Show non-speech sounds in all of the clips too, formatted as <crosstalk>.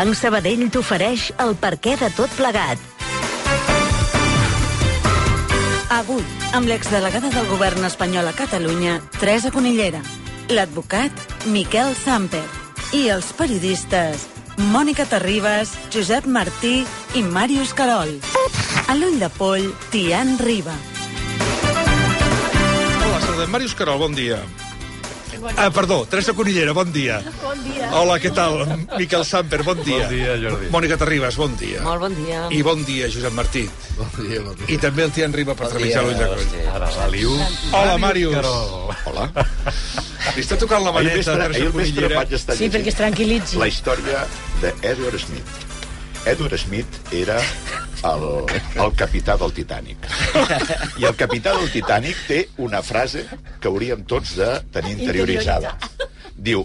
Banc Sabadell t'ofereix el perquè de tot plegat. Avui, amb l'exdelegada del govern espanyol a Catalunya, Teresa Conillera, l'advocat Miquel Zamper i els periodistes Mònica Terribas, Josep Martí i Màrius Carol. A l'ull de poll, Tian Riba. Hola, saludem. Màrius Carol, bon dia. Ah, perdó, Teresa Conillera, bon dia. Bon dia. Hola, què tal? Miquel Samper, bon dia. Bon dia, Jordi. Mònica Terribas, bon dia. Molt bon dia. I bon dia, Josep Martí. Bon dia, bon dia. I també el Tian Riba per trepitjar l'ull de coll. Ara l'Aliu. Hola, Màrius. Hola. Li està tocant la maneta, Teresa Conillera. Sí, perquè es tranquil·litzi. La història d'Edward Smith. Edward Smith era el, el capità del Titanic. I el capità del Titanic té una frase que hauríem tots de tenir interioritzada. Diu,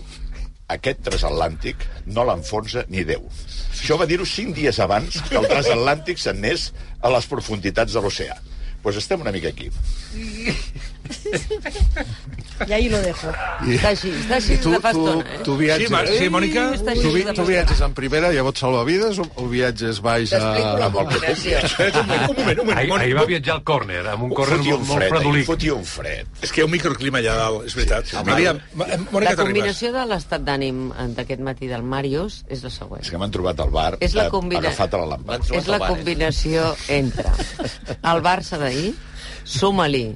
aquest transatlàntic no l'enfonsa ni Déu. Això va dir-ho cinc dies abans que el transatlàntic s'anés a les profunditats de l'oceà. Doncs pues estem una mica aquí. Y ahí lo dejo. Està així, està així tu, de fa tu, estona, eh? tu viatges... Sí, Ma- sí, Mònica? Està Tu, vi, de tu viatges en primera a bots salvavides o, o viatges baix a... T'explico la amb el que puc combinació. Espera't un moment, un moment, un moment. Ahir, ahir va viatjar al córner, amb un córner Fotia molt, un molt fred, ahir, fredolic. fotia un fred. És que hi ha un microclima allà dalt, és veritat. Sí, sí, Aviam, Ma- eh, Mònica La combinació de l'estat d'ànim d'aquest matí del Màrius és la següent. És que m'han trobat al bar És la eh, combina- agafat a la lampa. És la combinació entre el Barça d'ahir, suma-li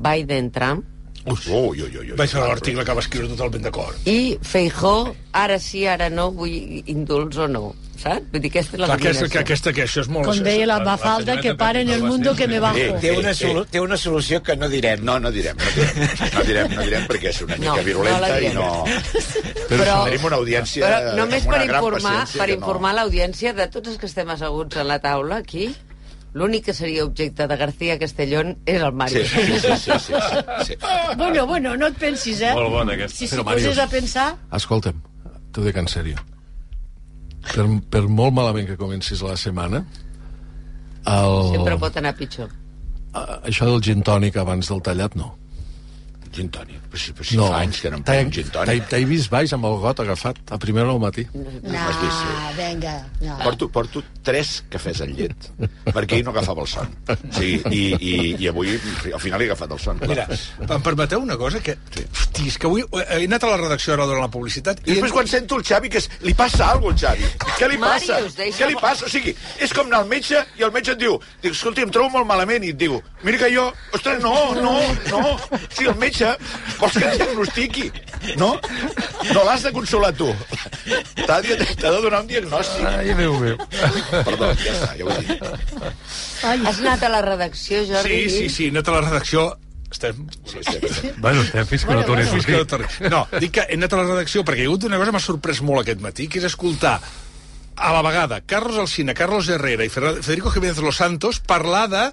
Biden-Trump, Ui, ui, ui, ui. Vaig veure l'article que va escriure totalment d'acord. i Feijó, ara sí, ara no, vull indults o no. Saps? Vull dir, aquesta és la Clar, aquesta, que, aquesta, que això és molt... Con veia la la mafalda que també para en el mundo que me bajo. Eh, Té una, solu té una solució que no direm. No, no direm, no direm. No direm, no direm perquè és una mica No, no virulenta la i no... Però, Tenim una audiència però només per informar, per no- informar l'audiència de tots els que estem asseguts a la taula aquí, l'únic que seria objecte de García Castellón és el Màrius. sí, sí, sí, sí, sí, sí. Bueno, bueno, no et pensis, eh? Molt bona, aquesta. Si s'hi poses a pensar... Escolta'm, t'ho dic en sèrio. Per, per molt malament que comencis la setmana, el, Sempre pot anar pitjor. a- això del gin tònic abans del tallat, no. Gin tònic. Però si, però si fa anys que no em prenc gin tònic. t'he vist baix amb el got agafat a primera hora al matí. No, M'has vist, sí. venga. No. Porto, porto tres cafès en llet, perquè ahir no agafava el son. Sigui, i, i, I avui, al final, he agafat el son. clar. Mira, em permeteu una cosa? Que, hosti, és que avui he anat a la redacció ara durant la publicitat I després quan sento el Xavi, que és, li passa alguna cosa al Xavi. Què li passa? Deixa- Què li passa? O sigui, és com anar al metge i el metge et diu, dic, escolta, em trobo molt malament, i et diu, mira que jo, ostres, no, no, no. Sí, el metge, vols que et diagnostiqui, no? No l'has de consolar tu. T'ha de, de donar un diagnòstic. Ai, Déu meu. Perdó, ja està, ja ho he dit. Ai, Has anat a la redacció, Jordi? Sí, sí, sí, he anat a la redacció... Estem... Bueno, estem fins que no torni a Fins que no sortir. No, dic que he anat a la redacció perquè hi ha hagut una cosa que m'ha sorprès molt aquest matí, que és escoltar a la vegada Carlos Alsina, Carlos Herrera i Federico Jiménez Los Santos parlar de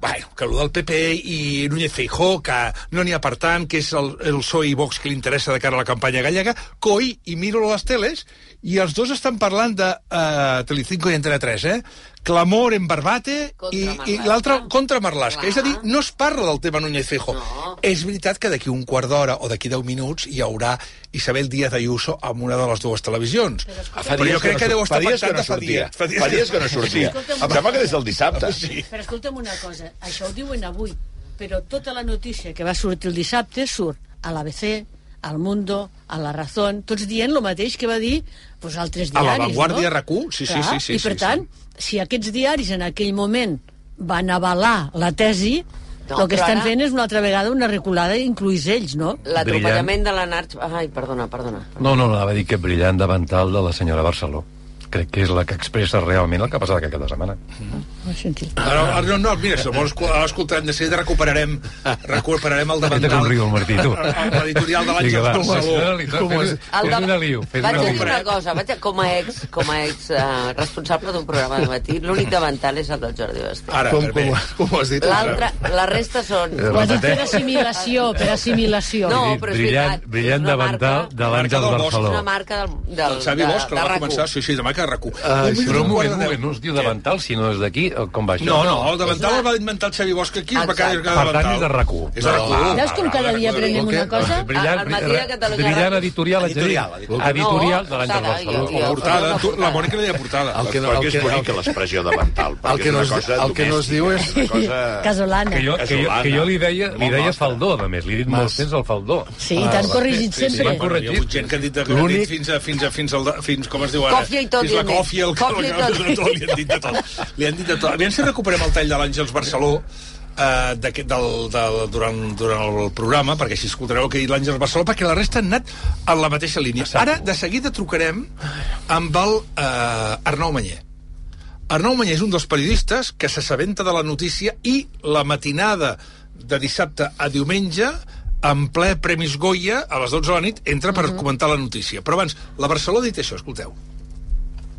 Bueno, que el del PP i Núñez Feijó, que no n'hi ha per tant, que és el, el PSOE i Vox que li interessa de cara a la campanya gallega, coi, i miro les teles, i els dos estan parlant de uh, Telecinco i Antena 3, eh? Clamor en Barbate Contra i, i l'altre contra Marlaska. Clar. És a dir, no es parla del tema Núñez Feijó. No. És veritat que d'aquí un quart d'hora o d'aquí 10 minuts hi haurà Isabel Díaz Ayuso amb una de les dues televisions. Ah, Però jo crec que deu estar fa dies que pactat no de fa sortia. dies. Fa dies, Fa dies que no sortia. Em sembla que des del dissabte. Sí. Però escolta'm una cosa, això ho diuen avui, però tota la notícia que va sortir el dissabte surt a l'ABC, al Mundo, a La Razón, tots dient el mateix que va dir pues, altres A diaris, La Vanguardia, no? RAC1, sí, sí, Clar, sí, sí, I per sí, tant, si aquests diaris en aquell moment van avalar la tesi, No, el que estan ara- fent és una altra vegada una reculada, incluís ells, no? L'atropellament de la Narch... Ai, perdona, perdona. No, no, anava a dir que brillant davantal de la senyora Barceló. Crec que és la que expressa realment el que ha passat aquest cap de setmana. Ho he Ara, ara, no, no, mira, si el vols escol- escoltarem de seguida recuperarem, recuperarem el Fes-te davantal. com riu el Martí, tu. L'editorial de Vinga, va, l'Àngels Barceló. fes-li- fes-li- El Fes de- una liu, fes Vaig a dir una cosa, vaig a, com a ex, com a ex uh, responsable d'un programa de matí, l'únic davantal és el del Jordi Basté. Ara, Com, com, com ho has dit? L'altre, la resta són... Ho has dit per assimilació, per assimilació. No, però és brillant, veritat, brillant és una davantal marca- de Marca del És Barceló. una marca del, del, El Xavi de, Bosch, que de la va RAC1. començar, sí, sí, demà que RAC1. Un minut Però i un quart moment, de un deu. moment, no es diu davantal, sinó des d'aquí, o com va això? No, no, el davantal el va inventar el Xavi Bosch aquí, es va quedar cada Per tant, és de RAC1. És de RAC1. Veus com cada dia aprenem una cosa? Brillant, Al matí de Catalunya brillant editorial, de. Editorial, editorial. Editorial de Sara, Barceló. i- i- Portada, tu, la Mònica deia portada. El que el és que- bonica l'expressió davantal, El perquè que és no una es, cosa el que no es diu és... Una cosa... Casolana. Que jo, que, jo, que jo li deia, li deia faldó, a més. Li he dit molts temps el faldó. Sí, i t'han corregit Sí, sí, sempre. ha hagut gent que han dit, que han dit fins, a, fins, a, fins, al, fins, com es diu ara? Còfia i tot, Fins la còfia, el Còfia i tot. <laughs> Li han dit de tot. Li han dit de tot. Aviam si recuperem el tall de l'Àngels Barceló eh, d'aquest- del, del, durant, durant el programa, perquè així escoltareu el que ha dit l'Àngels Barceló, perquè la resta han anat en la mateixa línia. Ara, de seguida, trucarem amb el eh, Arnau Manyer. Arnau Manyer és un dels periodistes que s'assabenta de la notícia i la matinada de dissabte a diumenge en ple Premis Goya a les 12 de la nit entra per comentar la notícia. Però abans, la Barcelona ha dit això, escolteu.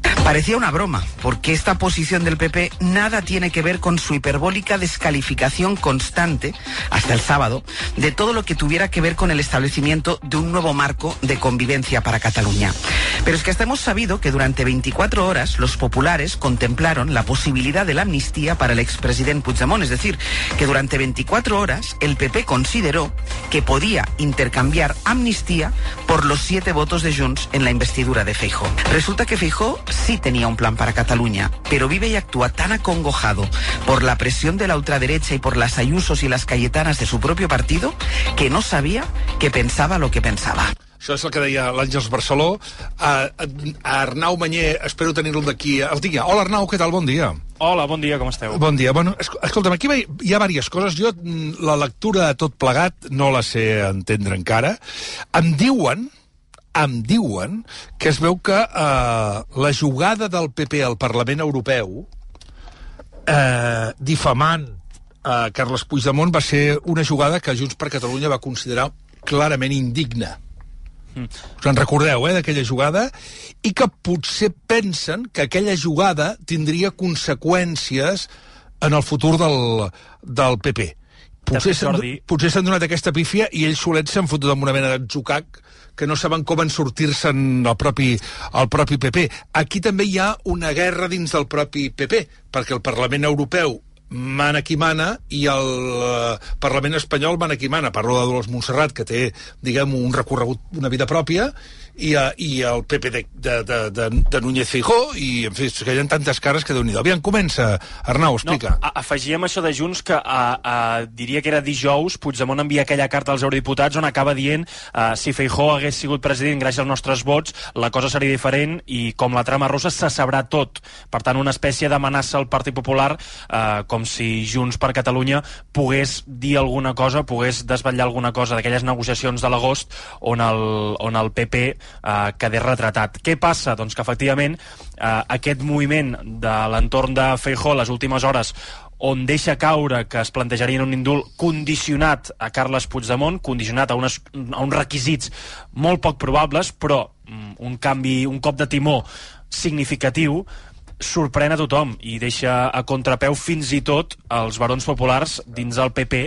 <clears throat> Parecía una broma, porque esta posición del PP nada tiene que ver con su hiperbólica descalificación constante, hasta el sábado, de todo lo que tuviera que ver con el establecimiento de un nuevo marco de convivencia para Cataluña. Pero es que hasta hemos sabido que durante 24 horas los populares contemplaron la posibilidad de la amnistía para el expresidente Puigdemont, es decir, que durante 24 horas el PP consideró que podía intercambiar amnistía por los siete votos de Junts en la investidura de Feijó. Resulta que Feijó sí tenía un plan para Cataluña, pero vive y actúa tan acongojado por la presión de la ultraderecha y por las Ayusos y las Cayetanas de su propio partido que no sabía que pensaba lo que pensaba. Això és el que deia l'Àngels Barceló. A, a, a Arnau Manyer, espero tenir-lo d'aquí. El tinc ja. Hola, Arnau, què tal? Bon dia. Hola, bon dia, com esteu? Bon dia. Bueno, esc- escolta'm, aquí hi ha diverses coses. Jo mm, la lectura de tot plegat no la sé entendre encara. Em diuen em diuen que es veu que eh, la jugada del PP al Parlament Europeu eh, difamant eh, Carles Puigdemont va ser una jugada que Junts per Catalunya va considerar clarament indigna. Us en recordeu, eh, d'aquella jugada? I que potser pensen que aquella jugada tindria conseqüències en el futur del, del PP. Potser s'han Jordi- donat aquesta pífia i ells solets s'han fotut amb una mena d'atzucac que no saben com en sortir-se'n el propi, el propi PP. Aquí també hi ha una guerra dins del propi PP, perquè el Parlament Europeu mana qui mana i el eh, Parlament espanyol mana qui mana. Parlo de Dolors Montserrat, que té, diguem, un recorregut, una vida pròpia, i, uh, i el PP de, de, de, de, de Núñez Feijó, i, en fi, que hi ha tantes cares que déu-n'hi-do. Aviam, comença, Arnau, explica. No, a- afegíem això de Junts que a, a, diria que era dijous, Puigdemont envia aquella carta als eurodiputats on acaba dient uh, si Feijó hagués sigut president gràcies als nostres vots, la cosa seria diferent i com la trama russa se sabrà tot. Per tant, una espècie d'amenaça al Partit Popular uh, com si Junts per Catalunya pogués dir alguna cosa, pogués desvetllar alguna cosa d'aquelles negociacions de l'agost on, el, on el PP uh, quedés retratat. Què passa? Doncs que efectivament uh, aquest moviment de l'entorn de Feijó les últimes hores on deixa caure que es plantejarien un indult condicionat a Carles Puigdemont, condicionat a, unes, a uns requisits molt poc probables, però mm, un canvi, un cop de timó significatiu, sorprèn a tothom i deixa a contrapeu fins i tot els barons populars dins del PP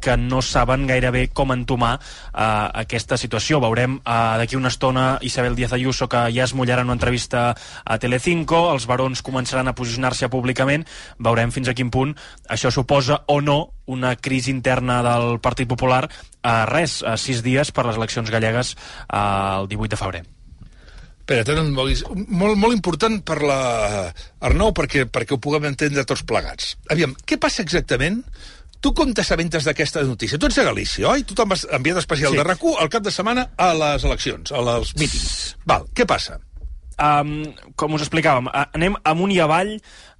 que no saben gairebé com entomar uh, aquesta situació. Veurem uh, d'aquí una estona Isabel Díaz Ayuso que ja es mullarà en una entrevista a Telecinco, els barons començaran a posicionar-se públicament, veurem fins a quin punt això suposa o no una crisi interna del Partit Popular a res, a sis dies per les eleccions gallegues uh, el 18 de febrer. Espera, molt, molt, molt important per la Arnau perquè, perquè ho puguem entendre tots plegats. Aviam, què passa exactament? Tu com t'assabentes d'aquesta notícia? Tu ets a Galícia, oi? Tu te'n vas enviat especial Sí. sí. de rac al cap de setmana a les eleccions, a les mítings. Val, què passa? Um, com us explicàvem, anem amunt i avall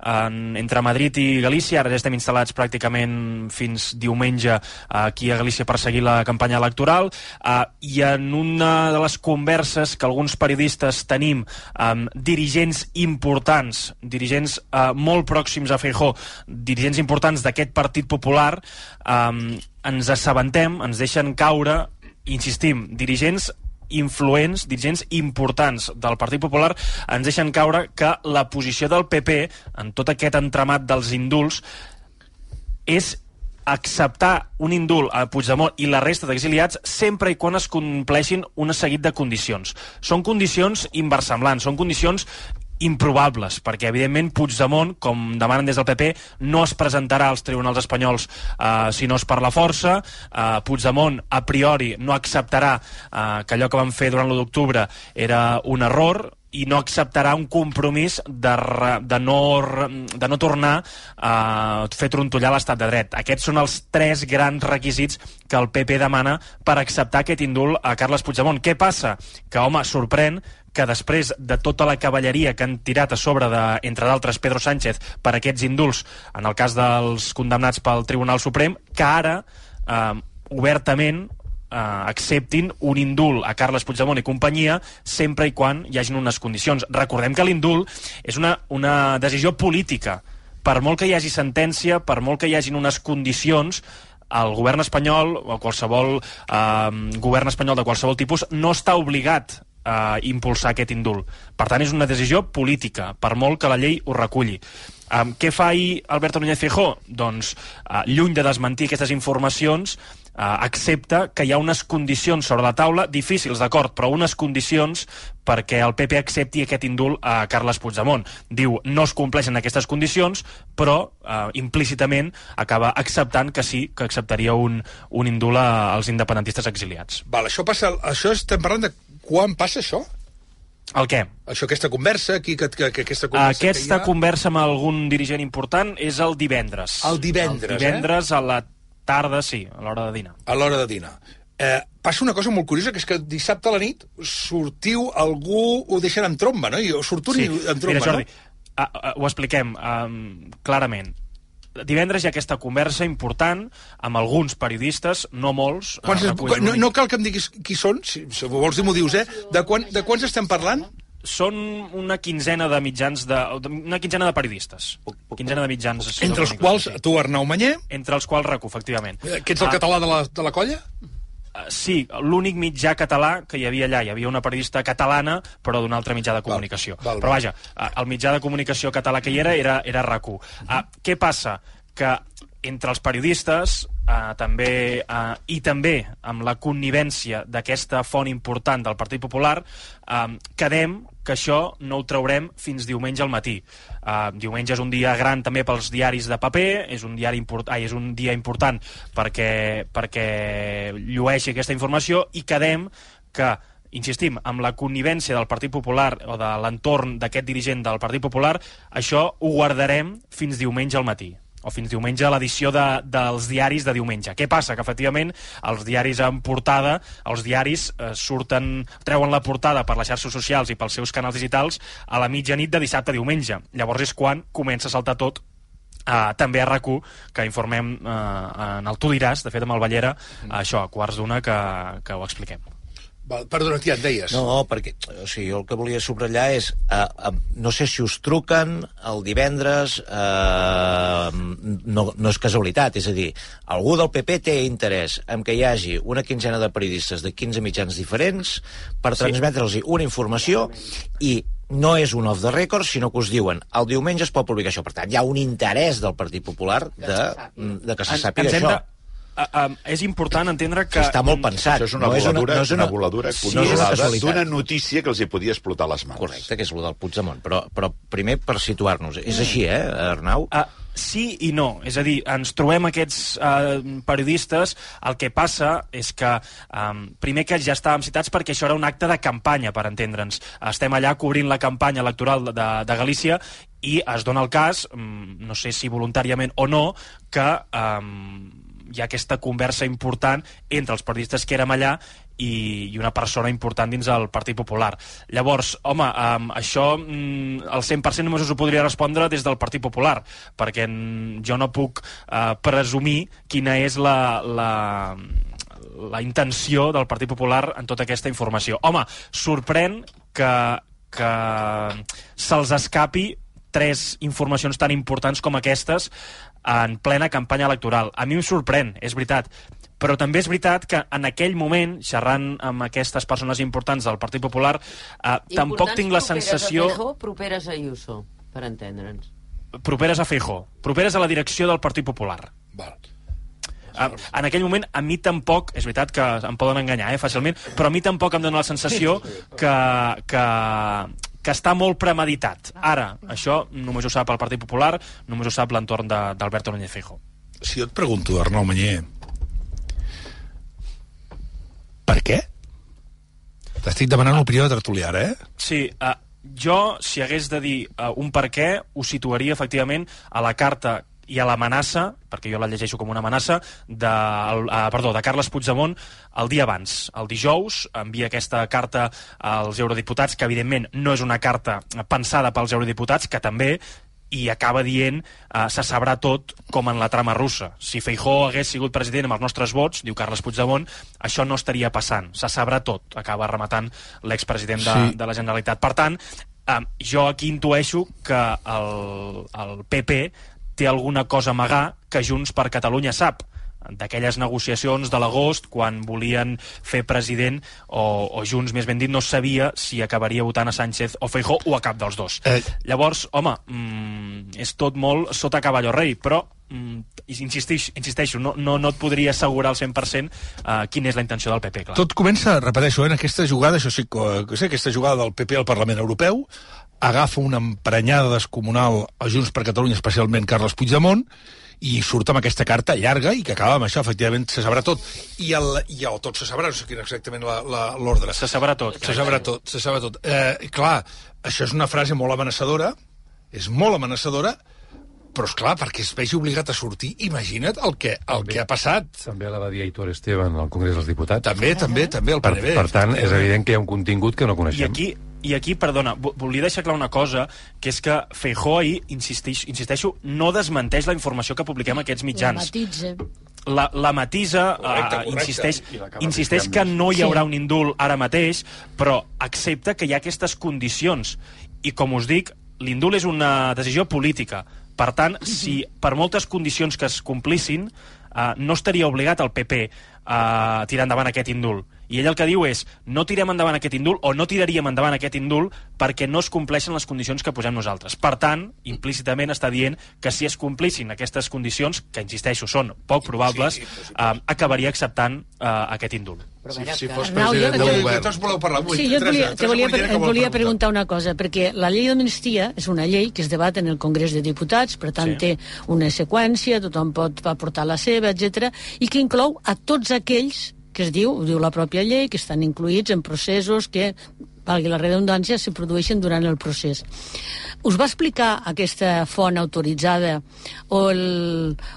en, entre Madrid i Galícia. Ara ja estem instal·lats pràcticament fins diumenge aquí a Galícia per seguir la campanya electoral. Uh, I en una de les converses que alguns periodistes tenim amb dirigents importants, dirigents uh, molt pròxims a Feijó, dirigents importants d'aquest Partit Popular, um, ens assabentem, ens deixen caure insistim, dirigents influents, dirigents importants del Partit Popular ens deixen caure que la posició del PP en tot aquest entramat dels indults és acceptar un indult a Puigdemont i la resta d'exiliats sempre i quan es compleixin un seguit de condicions. Són condicions inversemblants, són condicions improbables, perquè evidentment Puigdemont, com demanen des del PP, no es presentarà als tribunals espanyols eh, si no és per la força. Eh, Puigdemont, a priori, no acceptarà eh, que allò que van fer durant l'1 d'octubre era un error, i no acceptarà un compromís de, re, de, no, de no tornar a fer trontollar l'estat de dret. Aquests són els tres grans requisits que el PP demana per acceptar aquest indult a Carles Puigdemont. Què passa? Que, home, sorprèn que després de tota la cavalleria que han tirat a sobre de, entre d'altres, Pedro Sánchez per aquests indults, en el cas dels condemnats pel Tribunal Suprem, que ara, eh, obertament, eh, acceptin un indult a Carles Puigdemont i companyia sempre i quan hi hagin unes condicions. Recordem que l'indult és una, una decisió política. Per molt que hi hagi sentència, per molt que hi hagin unes condicions, el govern espanyol o qualsevol eh, govern espanyol de qualsevol tipus no està obligat a impulsar aquest indult. Per tant, és una decisió política, per molt que la llei ho reculli. Um, què fa ahir Alberto Núñez Feijóo? Doncs, uh, lluny de desmentir aquestes informacions, uh, accepta que hi ha unes condicions sobre la taula, difícils, d'acord, però unes condicions perquè el PP accepti aquest indult a Carles Puigdemont. Diu, no es compleixen aquestes condicions, però uh, implícitament acaba acceptant que sí, que acceptaria un, un indult als independentistes exiliats. Val, això passa... Això estem parlant de quan passa això? El què? Això, aquesta conversa, aquí, que, que, que aquesta conversa Aquesta que ha... conversa amb algun dirigent important és el divendres. El divendres, el divendres a la tarda, sí, a l'hora de dinar. a l'hora de dinar. Eh, passa una cosa molt curiosa, que és que dissabte a la nit sortiu, algú ho deixen en tromba, no? I surt un Sí. i en tromba, Mira, Jordi, no? ah, ah, ho expliquem um, clarament. Divendres hi ha aquesta conversa important amb alguns periodistes, no molts. Quants, eh, reculls no, l'únic- no cal que em diguis qui són, si, si vols dir m'ho dius, eh? De, quan, de quants estem parlant? Són una quinzena de mitjans de... una quinzena de periodistes. Quinzena de mitjans. Entre els quals tu, Arnau Manyer. Entre els quals RACU, efectivament. que ets el Ah, català de la, de la colla? Eh, Sí, l'únic mitjà català que hi havia allà. Hi havia una periodista catalana, però d'un altre mitjà de comunicació. val, val. Però vaja, eh, el mitjà de comunicació català que hi era era, era RAC1. Uh, què passa? Que entre els periodistes eh, també, eh, i també amb la connivència d'aquesta font important del Partit Popular, eh, quedem que això no ho traurem fins diumenge al matí. Uh, diumenge és un dia gran també pels diaris de paper, és un, diari import... Ai, és un dia important perquè, perquè llueixi aquesta informació i quedem que insistim, amb la connivència del Partit Popular o de l'entorn d'aquest dirigent del Partit Popular, això ho guardarem fins diumenge al matí o fins diumenge l'edició de, dels diaris de diumenge. Què passa? Que, efectivament, els diaris en portada, els diaris eh, surten, treuen la portada per les xarxes socials i pels seus canals digitals a la mitjanit de dissabte a diumenge. Llavors és quan comença a saltar tot Uh, també a rac que informem uh, en el Tu diràs, de fet amb el Ballera, mm. això, a quarts d'una, que, que ho expliquem. Val, perdona, tia, et deies. No, perquè o sigui, jo el que volia subratllar és eh, eh, no sé si us truquen el divendres eh, no, no és casualitat, és a dir algú del PP té interès en que hi hagi una quinzena de periodistes de 15 mitjans diferents per transmetre'ls una informació i no és un off the record, sinó que us diuen el diumenge es pot publicar això. Per tant, hi ha un interès del Partit Popular de, de que se sàpiga això. de- Uh, uh, és important entendre que... Està molt pensat. Això és una no és una, voladura, no és una, una, voladura Sí, no és una d'una notícia que els hi podia explotar les mans. Correcte, que és el del Puigdemont. Però, però primer, per situar-nos, és així, eh, Arnau? Uh, sí i no. És a dir, ens trobem aquests uh, periodistes, el que passa és que, um, primer que ja estàvem citats perquè això era un acte de campanya, per entendre'ns. Estem allà cobrint la campanya electoral de, de Galícia i es dona el cas, um, no sé si voluntàriament o no, que um, hi ha aquesta conversa important entre els periodistes que érem allà i, i una persona important dins el Partit Popular. Llavors, home, um, això mm, el 100% només us ho podria respondre des del Partit Popular, perquè jo no puc uh, presumir quina és la, la, la intenció del Partit Popular en tota aquesta informació. Home, sorprèn que, que se'ls escapi tres informacions tan importants com aquestes en plena campanya electoral. A mi em sorprèn, és veritat, però també és veritat que en aquell moment, xerrant amb aquestes persones importants del Partit Popular, eh, tampoc tinc la sensació... Properes a Feijóo, properes a Ayuso, per entendre'ns. properes a Feijó, properes a la direcció del Partit Popular. Val. Uh, en aquell moment, a mi tampoc, és veritat que em poden enganyar eh, fàcilment, però a mi tampoc em dóna la sensació que, que, que està molt premeditat. Ara, això només ho sap el Partit Popular, només ho sap l'entorn de- d'Alberto Núñez Feijóo. Si jo et pregunto, Arnau Manyer, per què? T'estic demanant l'opinió de tertulià, ara, eh? Sí, uh, jo, si hagués de dir uh, un per què, ho situaria efectivament a la carta i a l'amenaça, perquè jo la llegeixo com una amenaça, de, uh, perdó, de Carles Puigdemont el dia abans. El dijous envia aquesta carta als eurodiputats, que evidentment no és una carta pensada pels eurodiputats, que també i acaba dient eh, se sabrà tot com en la trama russa. Si Feijó hagués sigut president amb els nostres vots, diu Carles Puigdemont, això no estaria passant. Se sabrà tot, acaba rematant l'expresident de, Sí. de la Generalitat. Per tant, eh, jo aquí intueixo que el, el PP té alguna cosa a amagar que Junts per Catalunya sap d'aquelles negociacions de l'agost quan volien fer president o, o Junts, més ben dit, no sabia si acabaria votant a Sánchez o Feijó o a cap dels dos. Eh. Llavors, home, mm, és tot molt sota caballo rei, però mm, insistix, insisteixo, no, no, no et podria assegurar al 100% uh, quina és la intenció del PP, clar. Tot comença, repeteixo, eh, en aquesta jugada, això sí que que sé, aquesta jugada del PP al Parlament Europeu, agafa una emprenyada descomunal a Junts per Catalunya, especialment Carles Puigdemont, i surt amb aquesta carta llarga i que acaba amb això, efectivament, se sabrà tot. I el, i el tot se sabrà, no sé quin exactament l'ordre. Se sabrà tot. Se sabrà tot, se sabrà tot. Eh, clar, això és una frase molt amenaçadora, és molt amenaçadora, però és clar, perquè es vegi obligat a sortir, imagina't el que, el que ha passat. També la va dir Aitor Esteban al Congrés dels Diputats. També, també, també, el Per, PNB. per tant, és evident que hi ha un contingut que no I coneixem. aquí, i aquí, perdona, vo- volia deixar clar una cosa, que és que Feijó ahir, insisteix, insisteixo, no desmenteix la informació que publiquem a aquests La mitjans. matitza. La, la matisa Correcte, uh, correcte. insisteix, I insisteix que no hi Sí. haurà un indult ara mateix, però accepta que hi ha aquestes condicions. I com us dic, l'indult és una decisió política. Per tant, si per moltes condicions que es complissin, uh, no estaria obligat el PP a tirar endavant aquest indult. I ell el que diu és no tirem endavant aquest indult o no tiraríem endavant aquest indult perquè no es compleixen les condicions que posem nosaltres. Per tant, implícitament està dient que si es complissin aquestes condicions, que insisteixo, són poc probables, sí, sí, eh, acabaria acceptant eh, aquest indult. Però Si, si que- fos Arnau, jo- president jo- del govern... tots voleu parlar? Avui, Sí, jo et volia, te volia, et que vol volia preguntar una cosa, perquè la llei d'amnistia és una llei que es debat en el Congrés de Diputats, per tant sí. té una seqüència, tothom pot aportar la seva, etc i que inclou a tots aquells que es diu, ho diu la pròpia llei, que estan incluïts en processos que, valgui la redundància, se produeixen durant el procés. Us va explicar aquesta font autoritzada o el,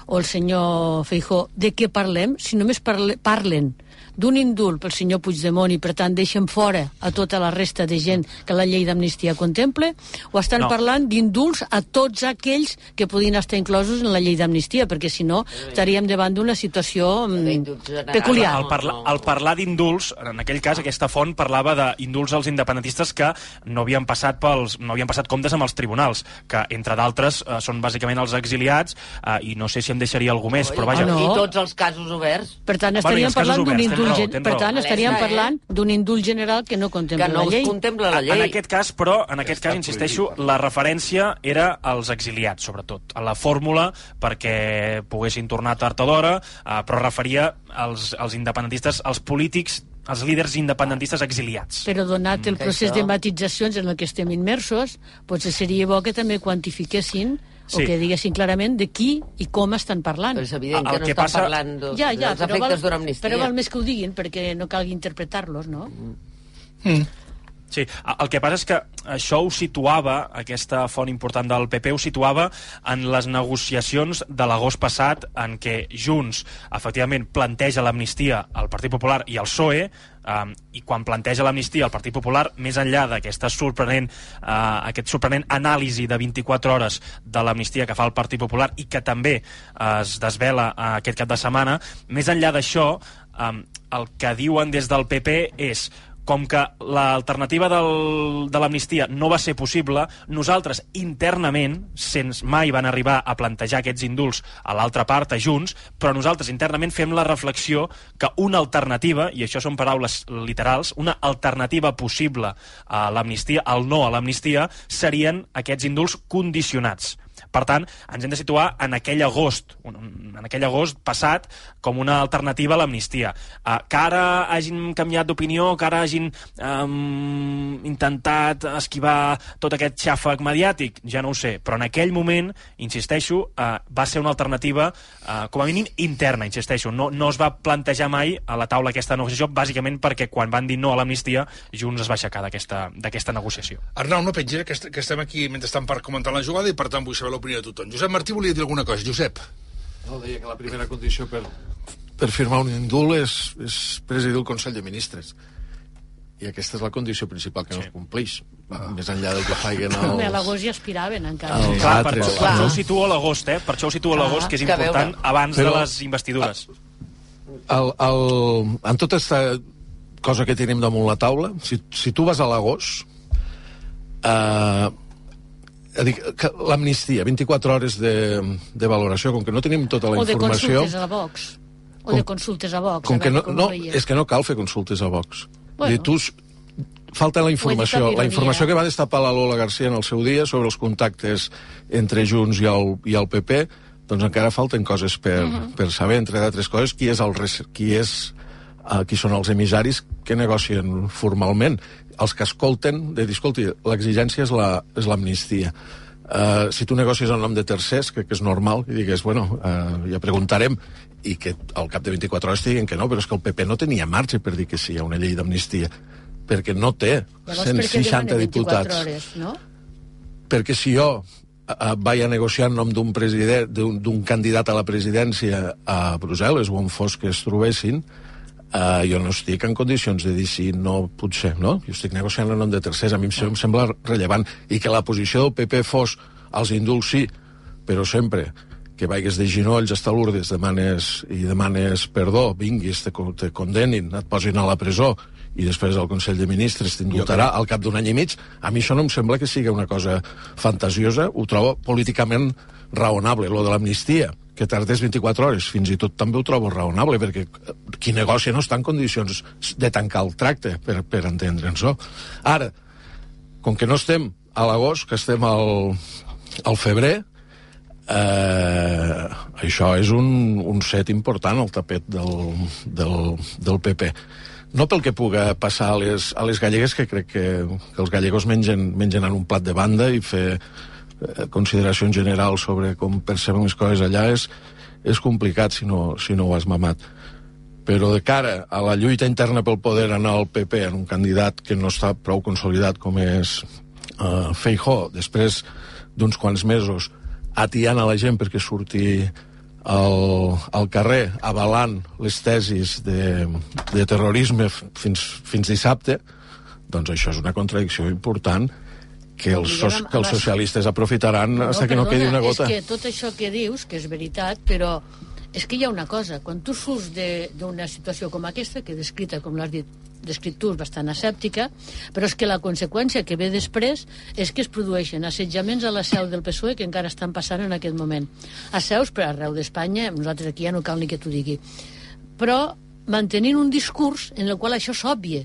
o el senyor Feijó de què parlem? Si només parle, parlen d'un indult pel senyor Puigdemont i per tant deixen fora a tota la resta de gent que la llei d'amnistia contemple o estan No. parlant d'indults a tots aquells que podien estar inclosos en la llei d'amnistia perquè si no estaríem davant d'una situació mm, peculiar Al, parla, al parlar d'indults, en aquell cas aquesta font parlava d'indults als independentistes que no havien passat pels no havien passat comptes amb els tribunals, que entre d'altres eh, són bàsicament els exiliats eh, i no sé si em deixaria algú més, però vaja, Ah, no. I tots els casos oberts. per tant Bueno, estaríem casos parlant d'un tens indult raó, gen- per tant estaríem eh? parlant d'un indult general que no contempla Que no la llei contempla la En llei. aquest cas, però, en aquest Està cas, insisteixo, prohibit. la referència era als exiliats, sobretot, a la fórmula perquè poguessin tornar tard o d'hora, eh, però referia als, als independentistes, als polítics, als líders independentistes exiliats. Però donat el que procés de matitzacions en el que estem immersos, potser seria bo que també quantifiquessin Sí. o que diguessin clarament de qui i com estan parlant. Però és evident El que no que estan passa- parlant de, ja, ja, dels però val, efectes d'una amnistia. però val més que ho diguin perquè no calgui interpretar-los, no? Sí, el que passa és que això ho situava, aquesta font important del PP, ho situava en les negociacions de l'agost passat en què Junts, efectivament, planteja l'amnistia al Partit Popular i al PSOE, um, i quan planteja l'amnistia al Partit Popular, més enllà d'aquesta sorprenent, uh, aquest sorprenent anàlisi de 24 hores de l'amnistia que fa el Partit Popular i que també uh, es desvela uh, aquest cap de setmana, més enllà d'això, um, el que diuen des del PP és com que l'alternativa de l'amnistia no va ser possible, nosaltres internament, sense mai van arribar a plantejar aquests indults a l'altra part, a Junts, però nosaltres internament fem la reflexió que una alternativa, i això són paraules literals, una alternativa possible a l'amnistia, al no a l'amnistia, serien aquests indults condicionats. Per tant, ens hem de situar en aquell agost, en aquell agost passat, com una alternativa a l'amnistia. Uh, que ara hagin canviat d'opinió, que ara hagin um, intentat esquivar tot aquest xàfec mediàtic, ja no ho sé, però en aquell moment, insisteixo, uh, va ser una alternativa, uh, com a mínim interna, insisteixo, no, no es va plantejar mai a la taula aquesta negociació, bàsicament perquè quan van dir no a l'amnistia, Junts es va aixecar d'aquesta negociació. Arnau, no pengi, que, est que estem aquí mentrestant per comentar la jugada i per tant vull saber l'opinió de tothom. Josep Martí volia dir alguna cosa. Josep. No, deia que la primera condició per, per firmar un indult és, és presidir el Consell de Ministres. I aquesta és la condició principal que no es compleix. Va, Més enllà del que facin Home, a els... l'agost ja aspiraven, encara. Els Clar, per, altres, això, per no? això ho situo a l'agost, eh? Per això ho situo a l'agost, que és que a important veure. abans Però- de les investidures. El, el, en tota aquesta cosa que tenim damunt la taula, si, si tu vas a l'agost, eh, dic, l'amnistia, 24 hores de, de valoració, com que no tenim tota la O de informació... consultes a Vox. O Com- de consultes a Vox. Com a que no, com no, és que no cal fer consultes a Vox. Bueno. Tu, falta la informació. La informació que va destapar la Lola Garcia en el seu dia sobre els contactes entre Junts i el, i el PP, doncs encara falten coses per, uh Mhm. -huh. per saber, entre d'altres coses, qui és el qui és uh, qui són els emissaris que negocien formalment. Els que escolten, de dir, escolti, l'exigència és la- és l'amnistia. La, uh, si tu negocies en nom de tercers, crec que és normal, i digues, bueno, uh, ja preguntarem, i que al cap de 24 hores diguin que no, però és que el PP no tenia marge per dir que sí a una llei d'amnistia, perquè no té Llavors, per què 160 demana 24 diputats hores, no? perquè si jo eh, vaig a negociar en nom d'un president d'un candidat a la presidència a Brussel·les o on fos que es trobessin eh, jo no estic en condicions de dir si no, potser, no? Jo estic negociant en nom de tercers, a mi em, em sembla rellevant i que la posició del PP fos els indults sí, però sempre que vaigues de ginolls hasta Lourdes demanes, i demanes perdó, vinguis, te, te condenin, et posin a la presó i després el Consell de Ministres t'indultarà al cap d'un any i mig, a mi això no em sembla que sigui una cosa fantasiosa, ho trobo políticament raonable, lo de l'amnistia, que tardés 24 hores, fins i tot també ho trobo raonable, perquè eh, qui negocia no està en condicions de tancar el tracte, per, per entendre'ns-ho. Ara, com que no estem a l'agost, que estem al, al febrer, eh, això és un, un set important al tapet del, del, del PP. No pel que puga passar a les, a les gallegues, que crec que, que els gallegos mengen, mengen en un plat de banda i fer eh, consideració en general sobre com percebem les coses allà és, és complicat si no, si no ho has mamat. Però de cara a la lluita interna pel poder anar al PP en un candidat que no està prou consolidat com és uh, Feijó, després d'uns quants mesos atiant a la gent perquè surti al, al carrer avalant les tesis de, de terrorisme fins, fins dissabte, doncs això és una contradicció important que els, so que els socialistes aprofitaran no, hasta que no quedi una gota. És que tot això que dius, que és veritat, però és que hi ha una cosa, quan tu surts de- d'una situació com aquesta, que descrita, com l'has dit, descrit tu, bastant escèptica, però és que la conseqüència que ve després és que es produeixen assetjaments a la seu del PSOE que encara estan passant en aquest moment. A seus per arreu d'Espanya, nosaltres aquí ja no cal ni que t'ho digui. Però mantenint un discurs en el qual això s'òbvia,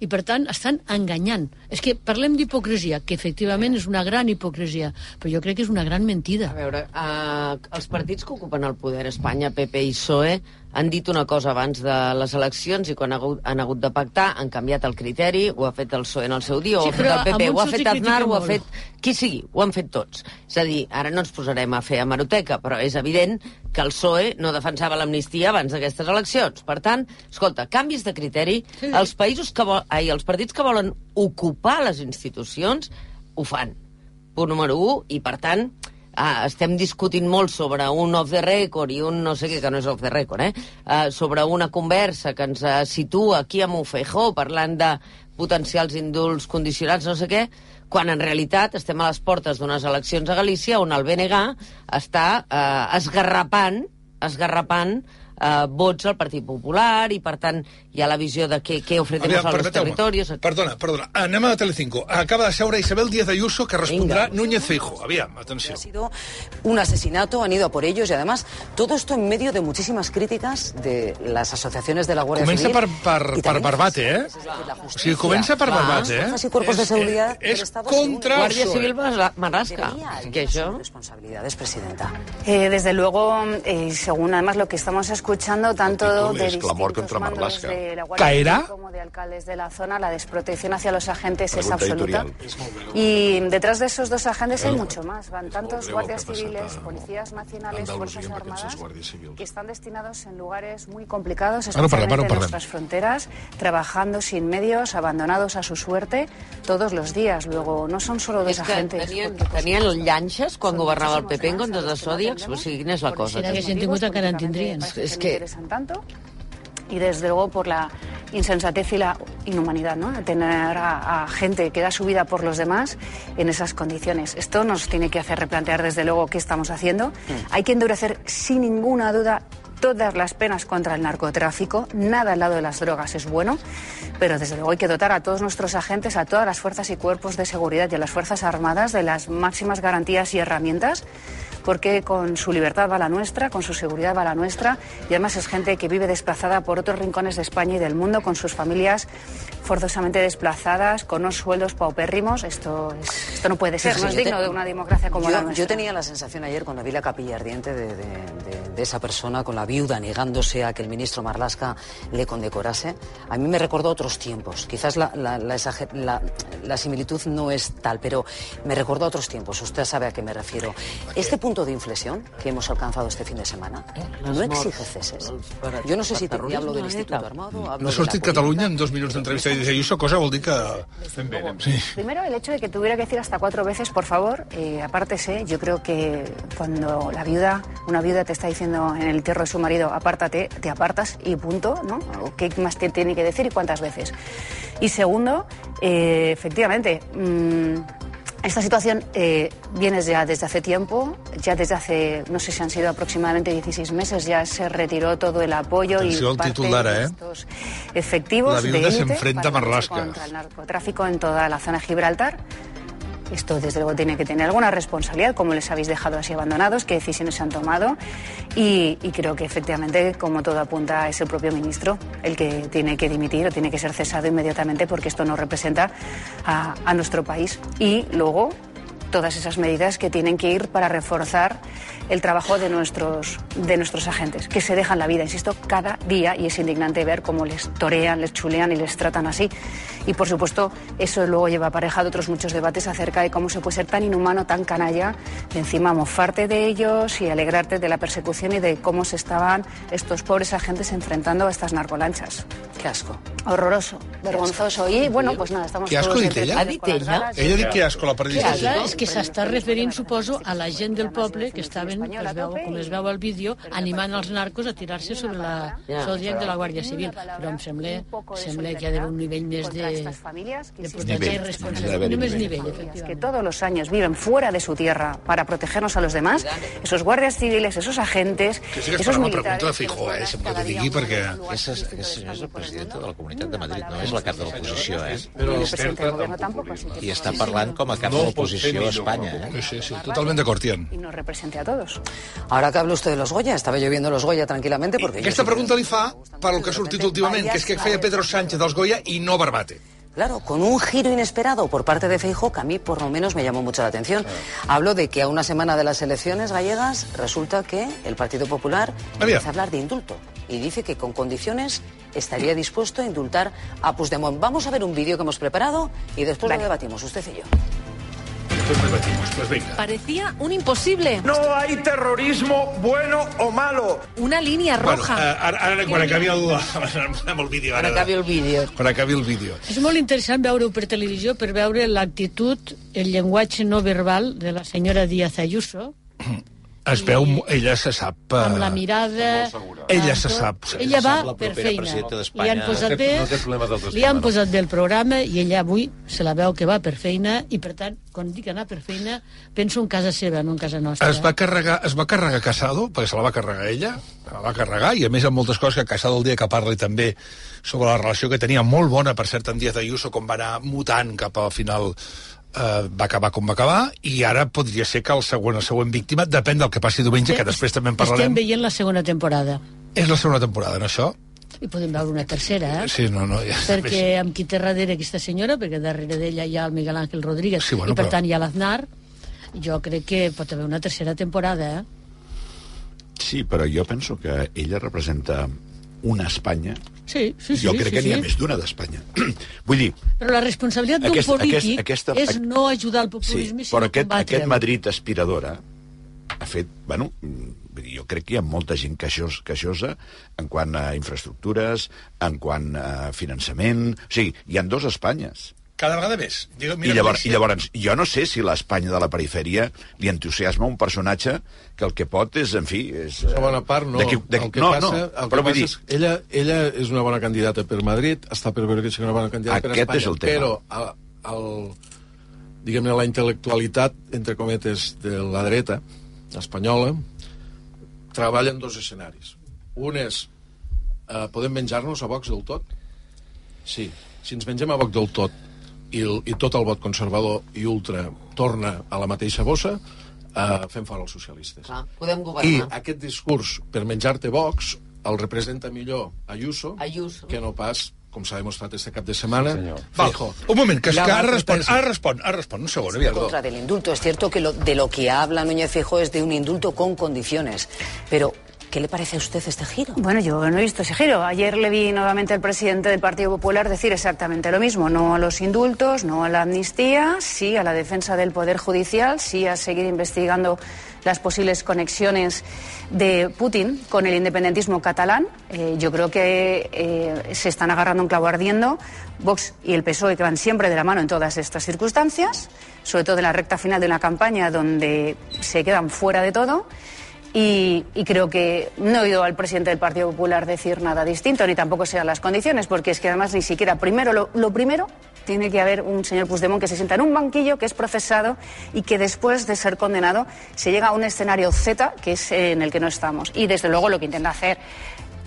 i per tant estan enganyant. És que parlem d'hipocresia, que efectivament és una gran hipocresia, però jo crec que és una gran mentida. A veure, uh, els partits que ocupen el poder a Espanya, PP i PSOE, han dit una cosa abans de les eleccions i quan han hagut, han hagut de pactar han canviat el criteri, ho ha fet el PSOE en el seu dia, Sí, ho ha fet el PP, ho ha fet Aznar, ho ha fet qui sigui, ho han fet tots. És a dir, ara no ens posarem a fer hemeroteca, però és evident que el PSOE no defensava l'amnistia abans d'aquestes eleccions. Per tant, escolta, canvis de criteri, Sí. els països que vol, ai, els partits que volen ocupar les institucions ho fan. Punt número 1, i per tant, ah, estem discutint molt sobre un off the record i un no sé què, que no és off the record, eh? Ah, sobre una conversa que ens eh, situa aquí amb Ufeijó parlant de potencials indults condicionats, no sé què, quan en realitat estem a les portes d'unes eleccions a Galícia on el BNG està eh, esgarrapant, esgarrapant eh, vots al Partit Popular i, per tant, hi ha la visió de què, què ofrecemos Aviam, a los permeteu-me. territorios... Perdona, perdona. Anem a Telecinco. Acaba de seure Isabel Díaz Ayuso, que respondrà Núñez Feijo. Aviam, atenció. un asesinato, han ido a por ellos y además todo esto en medio de muchísimas críticas de las asociaciones de la Guardia Comença Civil. per, per, per también Barbate, eh? O sigui, comença per Clar. Barbate, eh? Fuerzas y cuerpos de És- seguridad És, Estado contra PSOE. Civil Marlaska. Que això... responsabilidades, Presidenta. Eh, desde luego, eh, según además lo que estamos escuchando, tanto de es clamor distintos contra mandos Marlaska. De la Guardia ¿Caerá? Civil como de alcaldes de la zona, la desprotección hacia los agentes Pregunta es absoluta. editorial. Y detrás de esos dos agentes hay mucho más. Van tantos guardias civiles, policías nacionales, fuerzas armadas, que están destinados en lugares muy complicados, parlem, especialmente en nuestras fronteras, trabajando sin medios, abandonados a su suerte todos los días. Luego, no son solo dos agentes. tenien, tenien llanxes quan governava el PP en comptes de zòdiacs? O sigui, quina és la cosa? Si n'haguessin tingut encara en tindrien. És que... y desde luego por la insensatez y la inhumanidad, ¿no? Tener a, a gente que da su vida por los demás en esas condiciones. Esto nos tiene que hacer replantear desde luego qué estamos haciendo. Hay que endurecer sin ninguna duda todas las penas contra el narcotráfico. Nada al lado de las drogas es bueno, pero desde luego hay que dotar a todos nuestros agentes, a todas las fuerzas y cuerpos de seguridad y a las fuerzas armadas de las máximas garantías y herramientas porque con su libertad va la nuestra, con su seguridad va la nuestra, y además es gente que vive desplazada por otros rincones de España y del mundo, con sus familias forzosamente desplazadas, con unos sueldos paupérrimos. Esto, es- esto no puede ser, Sí, no es digno te- de una democracia como yo, la nuestra. yo tenía la sensación ayer cuando vi la capilla ardiente de, de- de- de esa persona con la viuda negándose a que el ministro Marlasca le condecorase. A mí me recordó otros tiempos. Quizás la, la- la exager- la- la similitud no es tal, pero me recordó otros tiempos. Usted sabe a qué me refiero. Este punto de inflexión que hemos alcanzado este fin de semana no exige ceses. Yo no sé si te hablo del Instituto Armado. hablo No ha de sortit Catalunya en dos minuts d'entrevista i dice Ayuso, cosa vol dir que... Bé. Sí. Primero, el hecho de que tuviera que decir hasta cuatro veces, por favor, eh, apártese. Yo creo que cuando la viuda, una viuda te está diciendo en el entierro de su marido, apártate, te apartas y punto, ¿no? ¿O ¿Qué más te tiene que decir y cuántas veces? Y segundo, eh, efectivamente, mm, esta situación eh, viene ya desde hace tiempo, ya desde hace, no sé si han sido aproximadamente 16 meses, ya se retiró todo el apoyo y parte titular, de eh? estos efectivos La de se enfrenta para contra el narcotráfico en toda la zona de Gibraltar. Esto, desde luego, tiene que tener alguna responsabilidad, como les habéis dejado así abandonados, qué decisiones se han tomado. Y, creo que, efectivamente, como todo apunta, es el propio ministro el que tiene que dimitir o tiene que ser cesado inmediatamente porque esto no representa a nuestro país. Y luego, todas esas medidas que tienen que ir para reforzar el trabajo de nuestros, de nuestros agentes, que se dejan la vida, insisto, cada día y es indignante ver cómo les torean, les chulean y les tratan así. Y por supuesto, eso luego lleva aparejado otros muchos debates acerca de cómo se puede ser tan inhumano, tan canalla, de encima mofarte de ellos y alegrarte de la persecución y de cómo se estaban estos pobres agentes enfrentando a estas narcolanchas. Qué asco. Horroroso, vergonzoso. Y bueno, pues nada, estamos Què asco dit ella? Ella ha dit que asco la periodista. asco? És que s'està referint, suposo, a la gent del poble que estaven, que es veu, com es veu al vídeo, animant els narcos a tirar-se sobre la. Zodiac de la Guàrdia Civil. Però em sembla, sembla que hi ha d'haver un nivell més de, de protegir i responsabilitat. Només nivell, que efectivament. todos los años viven fuera de su tierra para protegernos a los demás, esos guardias civiles, esos agentes, Que sí que esos militares... pregunta de Feijóo, eh, sempre que digui, perquè... Aquesta, és- és el president de la Comunitat de Madrid, no és la cap de l'oposició, eh? Tampoco, así que I està parlant com a cap de l'oposició a Espanya, eh? Sí, sí, totalment d'acord, Ian. y nos represente a Ahora que habla usted de los Goya, estaba yo viendo los Goya tranquilamente porque... Aquesta pregunta li fa per el que ha sortit últimament, que és que feia Pedro Sánchez dels Goya i no Barbate. Claro, con un giro inesperado por parte de Feijóo que a mí por lo menos me llamó mucho la atención. Hablo de que a una semana de las elecciones gallegas resulta que el Partido Popular empieza a hablar de indulto y dice que con condiciones estaría dispuesto a indultar a Puigdemont. Vamos a ver un vídeo que hemos preparado y después lo debatimos, usted y yo. Després debatimos, pues venga. Parecía un imposible. No hay terrorismo bueno o malo. Una línea Bueno, roja. eh, ara, ara, quan acabi el, amb el vídeo... Ara, Quan acabi el vídeo. Quan acabi el vídeo. És molt interessant veure-ho per televisió per veure l'actitud, el llenguatge no verbal de la senyora Díaz Ayuso, Es veu, ella se sap... eh, amb la mirada... Ella se sap, sí. Ella va per feina. Li han posat bé, no li han posat bé el programa i ella avui se la veu que va per feina i, per tant, quan dic anar per feina, penso en casa seva, no en casa nostra. Es va carregar, es va carregar Casado, perquè se la va carregar ella, se la va carregar, i a més amb moltes coses que Casado el dia que parli també sobre la relació que tenia molt bona, per cert, amb Díaz Ayuso, com va anar mutant cap al final eh, va acabar com va acabar, i ara podria ser que el següent, el següent víctima, depèn del que passi diumenge, que després també en Estem parlarem, veient la segona temporada és la segona temporada, no això? i podem veure una tercera, eh? Sí, no, no, ja perquè amb qui té darrere aquesta senyora, perquè darrere d'ella hi ha el Miguel Ángel Rodríguez Sí, bueno, i per però- tant hi ha l'Aznar, jo crec que pot haver una tercera temporada, eh? Sí, però jo penso que ella representa una Espanya. Sí, sí, sí. jo crec sí, que n'hi ha sí. més d'una d'Espanya. <clears throat> Vull dir, Però la responsabilitat d'un polític aquest- aquesta- és no ajudar el sí, populisme, sinó però aquest, aquest Madrid aspiradora ha fet, bueno, jo crec que hi ha molta gent queixos, queixosa en quant a infraestructures, en quant a finançament... O sigui, hi han dos Espanyes. Cada vegada més. Digue, I llavors, I llavors, jo no sé si l'Espanya de la perifèria li entusiasma un personatge que el que pot és, en fi... És, La bona part, no. D'aquí- d'aquí- el que no, passa, no, el que però vull passa dir- és que ella, ella és una bona candidata per Madrid, està per veure que és una bona candidata per Aquest Espanya, és el tema. però el, el, diguem-ne, la intel·lectualitat, entre cometes, de la dreta espanyola, treballa en dos escenaris. Un és, eh, podem menjar-nos a Vox del tot? Sí. Si ens mengem a Vox del tot i, el, i tot el vot conservador i ultra torna a la mateixa bossa, eh, fem fora els socialistes. Clar, podem I governar. aquest discurs per menjar-te Vox el representa millor Ayuso, Ayuso. que no pas, com s'ha demostrat este cap de setmana, Sí, un moment, que, La que ara respon, ara respon, ara respon, un segon, aviam. contra del indulto. Es cierto que lo- de lo que habla Núñez Feijóo es de un indulto con condiciones. Pero, ¿qué le parece a usted este giro? Bueno, yo no he visto ese giro. Ayer le vi nuevamente al presidente del Partido Popular decir exactamente lo mismo. No a los indultos, no a la amnistía, sí a la defensa del Poder Judicial, sí a seguir investigando las posibles conexiones de Putin con el independentismo catalán. Eh, yo creo que eh, se están agarrando un clavo ardiendo Vox y el PSOE, que van siempre de la mano en todas estas circunstancias, sobre todo en la recta final de una campaña donde se quedan fuera de todo. Y, creo que no he oído al presidente del Partido Popular decir nada distinto, ni tampoco sean las condiciones, porque es que además ni siquiera, primero, lo, primero, tiene que haber un señor Puigdemont que se sienta en un banquillo, que es procesado y que después de ser condenado se llega a un escenario Z, que es en el que no estamos. Y desde luego lo que intenta hacer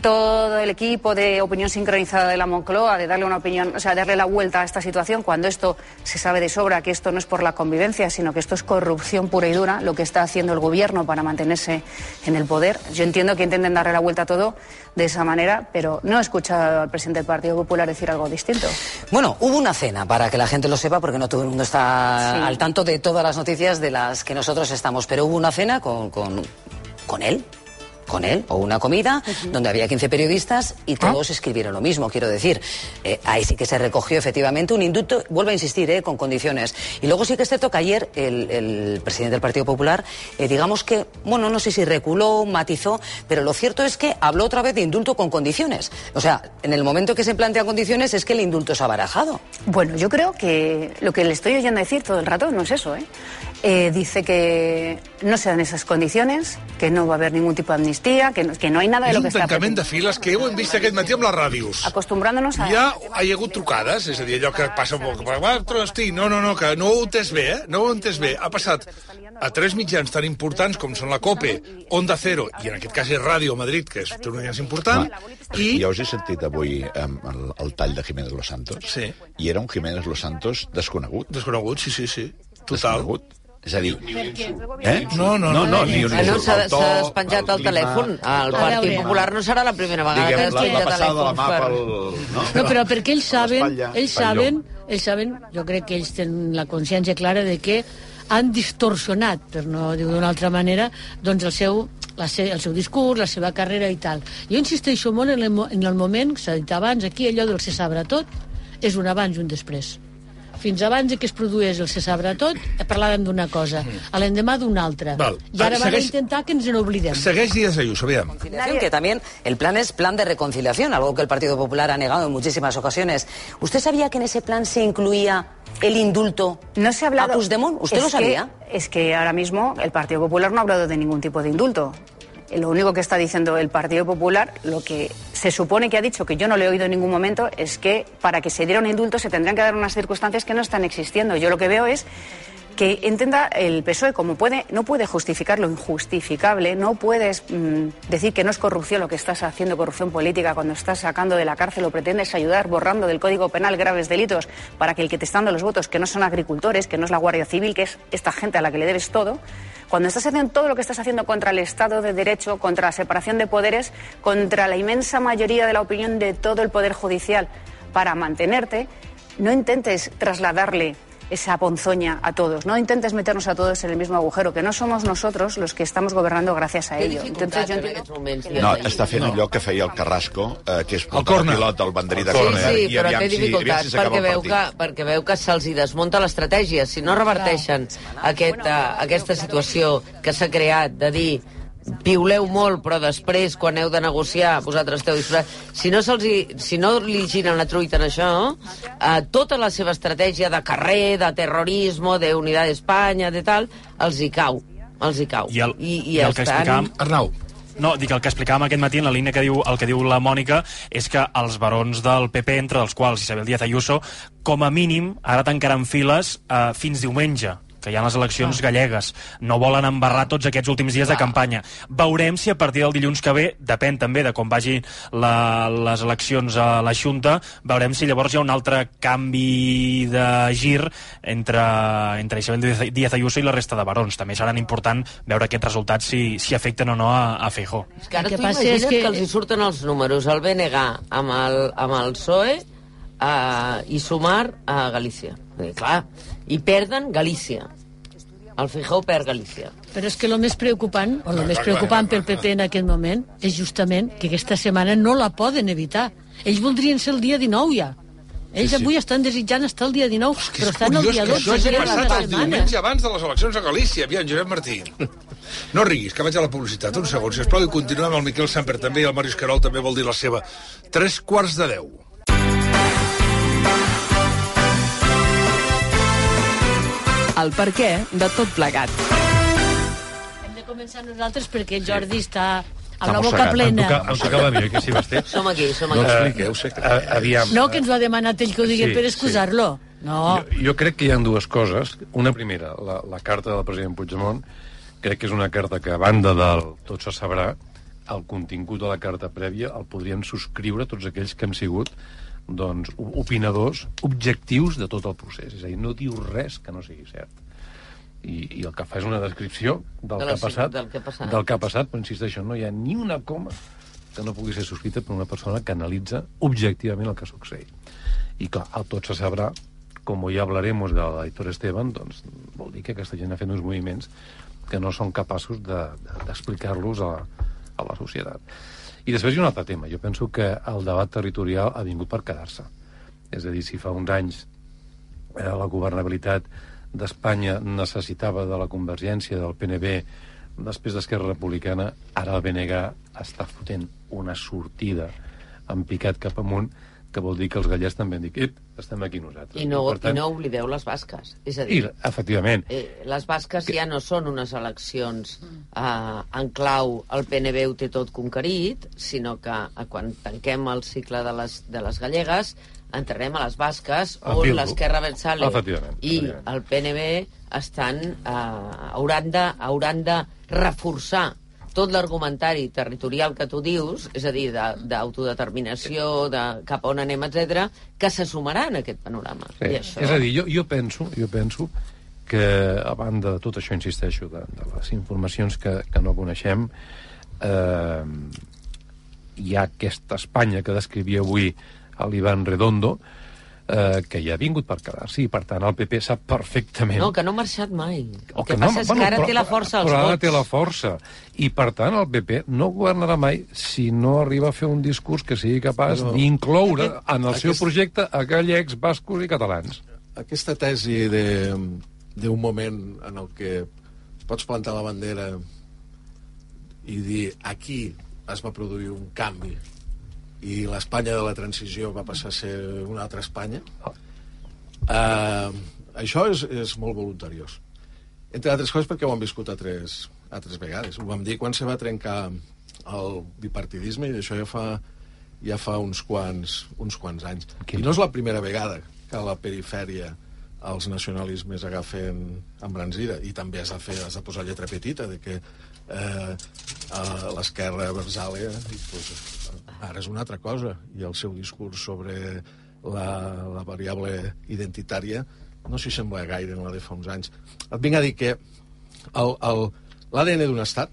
todo el equipo de opinión sincronizada de la Moncloa, de darle una opinión, o sea, darle la vuelta a esta situación, cuando esto se sabe de sobra que esto no es por la convivencia, sino que esto es corrupción pura y dura, lo que está haciendo el gobierno para mantenerse en el poder. Yo entiendo que intenten darle la vuelta a todo de esa manera, pero no he escuchado al presidente del Partido Popular decir algo distinto. Bueno, hubo una cena, para que la gente lo sepa, porque no todo el mundo está Sí. al tanto de todas las noticias de las que nosotros estamos, pero hubo una cena con, con, con él. Con él, o una comida donde había 15 periodistas y todos escribieron lo mismo, quiero decir. Eh, ahí sí que se recogió efectivamente un indulto, vuelvo a insistir, eh, con condiciones. Y luego sí que es cierto que ayer el, el presidente del Partido Popular, eh, digamos que, bueno, no sé si reculó, matizó, pero lo cierto es que habló otra vez de indulto con condiciones. O sea, en el momento que se plantean condiciones es que el indulto se ha barajado. Bueno, yo creo que lo que le estoy oyendo decir todo el rato no es eso, ¿eh? Eh, dice que no se dan esas condiciones, que no va a haber ningún tipo de amnistía, que no, que no hay nada de És lo un que está tancament de files que ho hem vist aquest matí amb les ràdios. acostumbrándonos a... Ja hi ha hagut trucades, és a dir, allò que passa molt... que, "Va, Hosti, no, no, no, que no ho entès bé, eh? No ho entès bé. Ha passat a tres mitjans tan importants com són la COPE, Onda Cero, i en aquest cas és Ràdio Madrid, que és un mitjans important, i... Jo us he sentit avui amb el, el tall de Jiménez Los Santos. Sí. I era un Jiménez Los Santos desconegut. Desconegut, sí, sí, sí. Total. Desconegut. És a dir... Eh? No, no, no, no, ni un Ah, no, s'ha despenjat el telèfon. El Partit veure. Popular no serà la primera vegada que la telèfons mà per... pel... No? No, però perquè ells saben, ells saben, ells saben, jo crec que ells tenen la consciència clara de que han distorsionat, per no dir d'una altra manera, doncs el seu, la se, el seu discurs, la seva carrera i tal. Jo insisteixo molt en el, en el moment, que s'ha dit abans, aquí allò del se sabrà tot, és un abans i un després. Fins abans de que es produís el se sabrà tot, parlàvem d'una cosa, a l'endemà d'una altra. Val. I ara Ah, van segueix- intentar que ens n'oblidem. Segueix Díaz Ayuso, aviam. Reconciliación, que también el plan es plan de reconciliación, algo que el Partido Popular ha negado en muchísimas ocasiones. ¿Usted sabía que en ese plan se incluía el indulto No se ha hablado. a Puigdemont? ¿Usted Es lo que- sabía? es que ahora mismo el Partido Popular no ha hablado de ningún tipo de indulto. Lo único que está diciendo el Partido Popular, lo que se supone que ha dicho, que yo no le he oído en ningún momento, es que para que se diera un indulto se tendrían que dar unas circunstancias que no están existiendo. Yo lo que veo es que entienda el PSOE como puede, no puede justificar lo injustificable, no puedes mm, decir que no es corrupción lo que estás haciendo, corrupción política, cuando estás sacando de la cárcel o pretendes ayudar borrando del Código Penal graves delitos para que el que te está dando los votos, que no son agricultores, que no es la Guardia Civil, que es esta gente a la que le debes todo, cuando estás haciendo todo lo que estás haciendo contra el Estado de Derecho, contra la separación de poderes, contra la inmensa mayoría de la opinión de todo el Poder Judicial para mantenerte, no intentes trasladarle esa ponzoña a todos. No intentes meternos a todos en el mismo agujero, que no somos nosotros los que estamos gobernando gracias a ello. dificultats yo en entiendo. No, està fent allò que feia el Carrasco, eh, que és el córner. pilot del banderí de Sí, córner. sí, i però té dificultats si perquè veu, que, perquè veu que se'ls hi desmunta l'estratègia. Si no reverteixen aquest, uh, aquesta situació que s'ha creat de dir piuleu molt, però després, quan heu de negociar, vosaltres esteu disposats... Si no, hi, si no li giren la truita en això, eh, tota la seva estratègia de carrer, de terrorisme, de unitat d'Espanya, de tal, els hi cau. Els hi cau. I el, I, i el que explicàvem... Arnau. No, dic, el que explicàvem aquest matí en la línia que diu, el que diu la Mònica és que els barons del PP, entre els quals Isabel Díaz Ayuso, com a mínim, ara tancaran files eh, fins diumenge que hi ha les eleccions gallegues. No volen embarrar tots aquests últims dies de campanya. Veurem si a partir del dilluns que ve, depèn també de com vagin la, les eleccions a la Junta, veurem si llavors hi ha un altre canvi de gir entre, entre Isabel Díaz- Ayuso i la resta de barons. També seran important veure aquests resultats si, si afecten o no a, a Feijó. És que ara El que tu passa imagina't és que... que- els hi surten els números, el BNG amb el, amb el PSOE uh, i sumar a Galícia. I, clar, i perden Galícia. El Fijó perd Galícia. Però és que el més preocupant, o el més preocupant pel PP en aquest moment, és justament que aquesta setmana no la poden evitar. Ells voldrien ser el dia 19 ja. Ells Sí, sí. avui estan desitjant estar el dia 19, Que però estan el dia que 12. això hagi passat el diumenge abans de les eleccions a Galícia. Aviam, Josep Martí. No riguis, que vaig a la publicitat. Un segon, sisplau, i continuem amb el Miquel Samper també, i el Màrius Carol també vol dir la seva. Tres quarts de deu. El per què de tot plegat. Hem de començar nosaltres perquè el Jordi està amb la boca plena. Em toca- em tocava a mi, que sí, Basté? <laughs> Som aquí, som No aquí. expliqueu, sé que... Uh, aviam. No, que ens ho ha demanat ell que ho diguem Sí, per excusar-lo. No. Jo, jo crec que hi ha dues coses. Una primera, la, la carta del president Puigdemont, crec que és una carta que, a banda del tot se sabrà, el contingut de la carta prèvia el podrien subscriure tots aquells que han sigut doncs, opinadors objectius de tot el procés. És a dir, no diu res que no sigui cert. I, i el que fa és una descripció del, De que ha passat, del que ha passat. del que ha passat, però insisteixo, no hi ha ni una coma que no pugui ser subscrita per una persona que analitza objectivament el que ha succeït. I clar, tot se sabrà, com ja hablaremos de l'editor Esteban, doncs vol dir que aquesta gent ha fet uns moviments que no són capaços d'explicar-los de, de, a, a la societat. I després hi ha un altre tema. Jo penso que el debat territorial ha vingut per quedar-se. És a dir, si fa uns anys eh, la governabilitat d'Espanya necessitava de la convergència del PNB després d'Esquerra Republicana, ara el BNG està fotent una sortida en picat cap amunt que vol dir que els gallecs també han dit "Ep, estem aquí nosaltres. I no, per tant, I no oblideu les basques. És a i, dir, efectivament, eh, les basques ja no són unes eleccions eh, en clau el PNB ho té tot conquerit, sinó que eh, quan tanquem el cicle de les, de les gallegues entrarem a les basques on l'esquerra Efectivament, i efectivament. el PNB estan, eh, hauran, de, hauran de reforçar tot l'argumentari territorial que tu dius, és a dir, de- d'autodeterminació, de, de cap on anem, etc, que se sumarà en aquest panorama. Sí. I això... És a dir, jo, jo penso, jo penso que, a banda de tot això, insisteixo, de, de les informacions que, que no coneixem, eh, hi ha aquesta Espanya que descrivia avui l'Ivan Redondo, eh, que ja ha vingut per quedar-se i, per tant, el PP sap perfectament... No, que no ha marxat mai. El O que passa és que ara té la força als però ara vots. té la força. I, per tant, el PP no governarà mai si no arriba a fer un discurs que sigui capaç Però- d'incloure en el seu aquest- projecte a gallecs, bascos i catalans. aquesta tesi de- d'un moment en el que pots plantar la bandera i dir aquí es va produir un canvi i l'Espanya de la transició va passar a ser una altra Espanya. Eh, això és, és molt voluntariós. Entre altres coses perquè ho hem viscut altres, altres vegades. Ho vam dir quan se va trencar el bipartidisme i això ja fa ja fa uns quants, uns quants anys. I no és la primera vegada que a la perifèria els nacionalismes agafen embranzida. I també has de, fer, has de posar lletra petita de que eh, a l'esquerra i, pues, ara és una altra cosa i el seu discurs sobre la, la variable identitària no s'hi sembla gaire en la de fa uns anys et vinc a dir que l'ADN d'un estat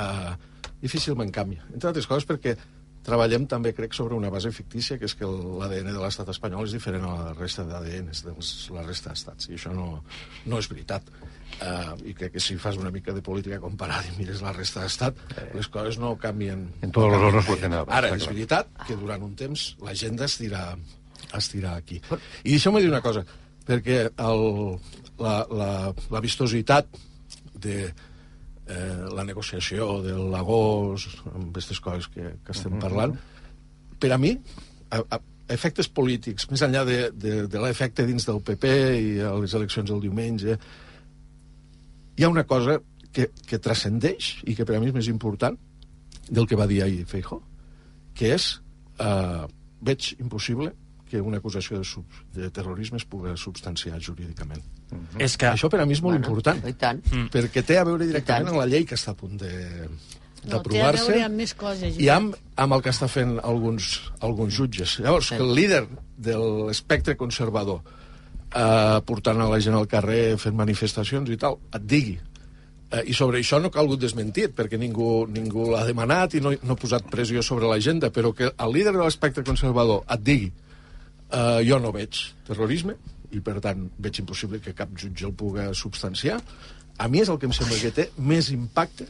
eh, difícilment canvia entre altres coses perquè treballem també, crec, sobre una base fictícia, que és que l'ADN de l'estat espanyol és diferent a la resta d'ADNs de la resta d'estats, i això no, no és veritat. Uh, I crec que si fas una mica de política comparada i mires la resta d'estat, les coses no canvien. En los canvien hornos funcionava, Ara, és veritat que durant un temps l'agenda es dirà, es dirà aquí. I deixeu-me dir una cosa, perquè el, la, la, la vistositat de eh, la negociació del l'agost, amb aquestes coses que, que estem parlant, per a mi, a, a, efectes polítics, més enllà de, de, de l'efecte dins del PP i a les eleccions del diumenge, hi ha una cosa que, que transcendeix i que per a mi és més important del que va dir ahir Feijó, que és eh, veig impossible que una acusació de, sub, de terrorisme es pugui substanciar jurídicament. És que... Això per a mi és molt Bueno, important, i tant. mm. perquè té a veure directament amb la llei que està a punt de No, té a d'aprovar-se veure amb més coses. i amb, amb el que està fent alguns, alguns jutges. Llavors, que el líder de l'espectre conservador eh, portant a la gent al carrer, fent manifestacions i tal, et digui. Eh, i sobre això no ha calgut desmentir perquè ningú, ningú l'ha demanat i no, no ha posat pressió sobre l'agenda però que el líder de l'espectre conservador et digui eh, jo no veig terrorisme i per tant veig impossible que cap jutge el puga substanciar a mi és el que em sembla que té més impacte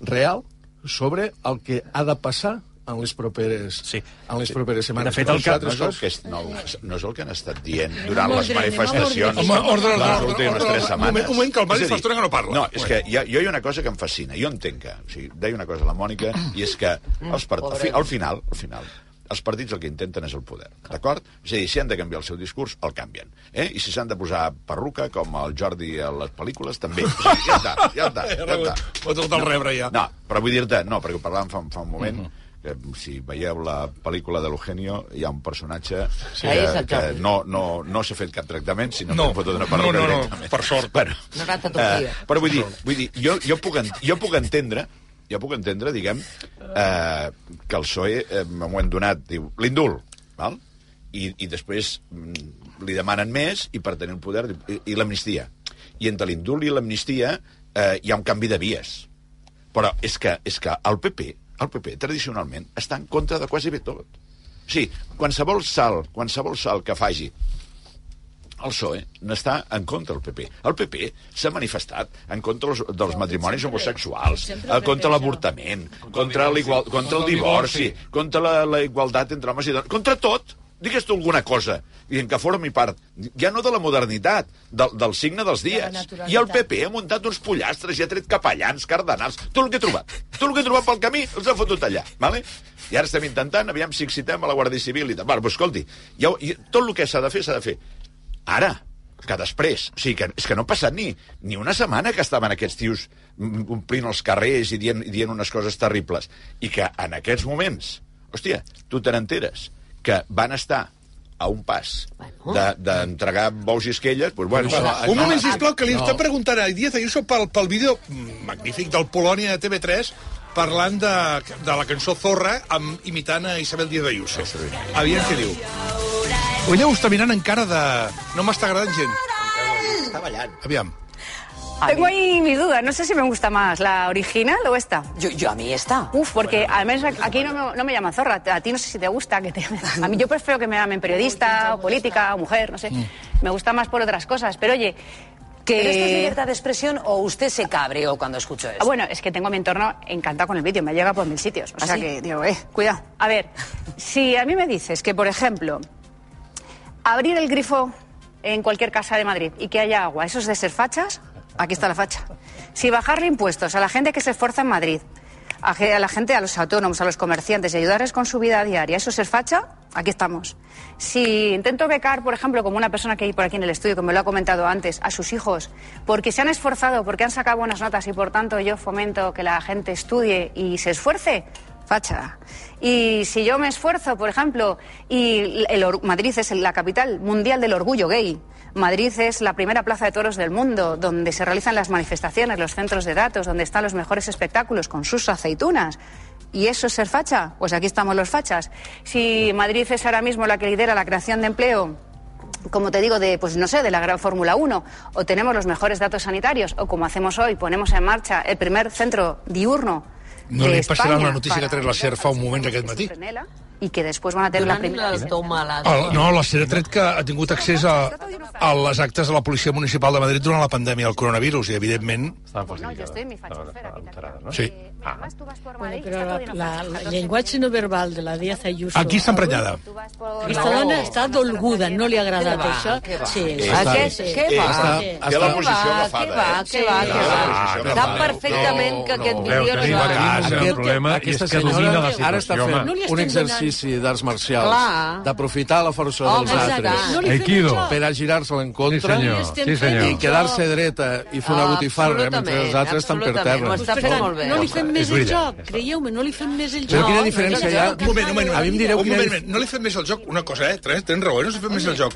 real sobre el que ha de passar en les properes, sí. en les properes setmanes. De fet, el que- No és el que, és, no, no és el que han estat dient durant les manifestacions ordre. Home, ordre, les ordre, últimes ordre, tres un setmanes. moment, un moment, que el Mari fa estona que no parla. No, és que hi ha, jo hi ha una cosa que em fascina. Jo entenc que... O sigui, deia una cosa a la Mònica, i és que els part... al, fi, al final, al final, els partits el que intenten és el poder, d'acord? És a dir, si han de canviar el seu discurs, el canvien. Eh? I si s'han de posar perruca, com el Jordi a les pel·lícules, també. O sigui, ja està, ja està. Ja <laughs> està. Ho tot el rebre ja. No, però vull dir-te, no, perquè ho parlàvem fa, fa un moment, que si veieu la pel·lícula de l'Eugenio, hi ha un personatge Sí, que, és que no, no, no s'ha fet cap tractament, sinó No. que han fotut una perruca No, no, no, directament. per sort. Bueno, Una ratatoquia. eh, però vull dir, vull dir jo, jo, puc, en- jo puc entendre jo puc entendre, diguem, eh, que el PSOE, eh, en un moment donat, diu, l'indult, val? I, i després mm, li demanen més i per tenir el poder, i, i l'amnistia. I entre l'indult i l'amnistia eh, hi ha un canvi de vies. Però és que, és que el PP, el PP tradicionalment està en contra de quasi bé tot. O sigui, qualsevol salt, qualsevol salt que faci el PSOE n'està en contra del PP. El PP s'ha manifestat en contra dels, dels matrimonis homosexuals, Sempre eh, el contra l'avortament, contra, l'igual, contra el divorci, contra la, la igualtat entre homes i dones, contra tot. Digues tu alguna cosa, dient que formi part, ja no de la modernitat, del, del signe dels dies. naturalitat. I el PP ha muntat uns pollastres i ha tret capellans, cardenals, tot el que he trobat. Tot el que he trobat pel camí els ha fotut allà. Vale? I ara estem intentant, aviam si excitem a la Guàrdia Civil i tal. Vale, però escolti, ja, tot el que s'ha de fer, s'ha de fer. Ara, que després, o sigui, que, és que no ha passat ni, ni una setmana que estaven aquests tios omplint els carrers i dient, i dient unes coses terribles. I que en aquests moments, hòstia, tu te n'enteres que van estar a un pas de- d'entregar de, bous i esquelles, doncs, bueno, Un moment, sisplau, que li No. està preguntant a Díaz Ayuso pel, pel vídeo magnífic del Polònia de TV3 parlant de, de la cançó Zorra amb, imitant a Isabel Díaz Ayuso. Aviam què diu. Ella ho està mirant encara de... No m'està agradant gent. Està ballant. Aviam. Tengo ahí mis dudas. No sé si me gusta más la original o esta. Yo, yo a mí esta. Uf, porque al menos aquí no me, no me llaman zorra. A ti no sé si te gusta. que te- <laughs> A mí yo prefiero que me llamen periodista, o política, o mujer, no sé. Me gusta más por otras cosas. Pero oye, que... ¿Pero esto es libertad de expresión o usted se cabreó cuando escuchó Ah, esto? bueno, es que tengo mi entorno encantado con el vídeo, me llega por mil sitios. O ¿Ah, sea sí? que digo, eh, cuidado. A ver, si a mí me dices que, por ejemplo, abrir el grifo en cualquier casa de Madrid y que haya agua, ¿eso es de ser fachas? Aquí está la facha. Si bajarle impuestos a la gente que se esfuerza en Madrid, a la gente, a los autónomos, a los comerciantes y ayudarles con su vida diaria, ¿eso es facha? Aquí estamos. Si intento becar, por ejemplo, como una persona que hay por aquí en el estudio, que me lo ha comentado antes, a sus hijos, porque se han esforzado, porque han sacado buenas notas y por tanto yo fomento que la gente estudie y se esfuerce, facha. Y si yo me esfuerzo, por ejemplo, y el Madrid es la capital mundial del orgullo gay, Madrid es la primera plaza de toros del mundo, donde se realizan las manifestaciones, los centros de datos, donde están los mejores espectáculos con sus aceitunas. ¿Y eso es ser facha? Pues aquí estamos los fachas. Si Madrid es ahora mismo la que lidera la creación de empleo, como te digo, de, pues no sé, de la gran Fórmula 1, o tenemos los mejores datos sanitarios, o como hacemos hoy, ponemos en marcha el primer centro diurno No de li passarà Espanya la notícia que tret la SER fa un moment aquest matí. I que després van a tenir la primera... el no, la SER ha tret que ha tingut accés a, a les actes de la Policia Municipal de Madrid durant la pandèmia del coronavirus i, evidentment... No, yo estoy en mi fachosfera. Sí. Bueno, però la, la, el llenguatge no verbal de la Díaz Ayuso... Aquí està emprenyada. Aquesta dona està dolguda, no li ha agradat va, això. què va? Sí, sí, Ah, sí, què- va? Està- està- va, què va, què va, què va? Sap perfectament que aquest vídeo no tenim un Aquest- problema és que domina la senyora ara està situació, fent un exercici d'arts marcials, d'aprofitar la força dels altres. Aikido. per a girar-se en contra i quedar-se dreta i fer una botifarra mentre els altres estan per terra. no li fem més És el joc, creieu-me, no li fem més el Però joc. quina diferència hi ha? Un moment, un moment. A mi em direu un moment, no li fem més el joc. Una cosa, eh? Tens, tens raó, eh? no li fem més el joc.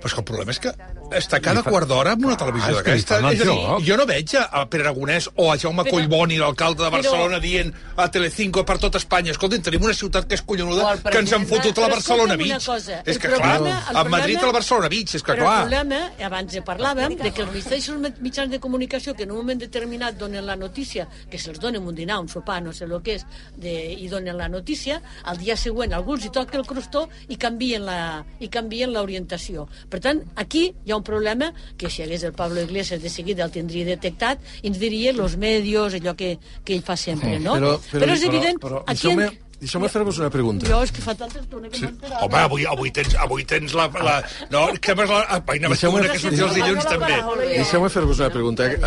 Però és que el problema és que està cada quart d'hora amb una televisió Ah, d'aquesta. És a dir, joc. jo no veig a Pere Aragonès o a Jaume Però- Collboni, l'alcalde de però- Barcelona, dient a Telecinco per tot Espanya, escolta'm, tenim una ciutat que és collonuda, que ens han fotut a la Però Barcelona Beach. cosa, És que, clar, problema- el a Madrid problema- a la Barcelona Beach, és que, Però el clar... problema, abans de parlàvem, de que els mitjans, mitjans de comunicació que en un moment determinat donen la notícia, que se'ls dona un dinar, un sopar, no sé el que és, de, i donen la notícia, al dia següent alguns hi toca el crostó i canvien la, i canvien l'orientació. Per tant, aquí hi ha un problema que si hagués el Pablo Iglesias de seguida el tindria detectat i ens diria los medios, allò que, que ell fa sempre, no? Però, però, és evident... Però, aquí deixeu-me en- deixeu fer-vos una pregunta. Jo és que fa tanta estona que sí. m'enterava. Home, avui, avui, tens, avui tens la... la no, que vas la... Ah, vaina, Deixeu-me- que sortia els dilluns també. Deixeu-me fer-vos una pregunta. Eh,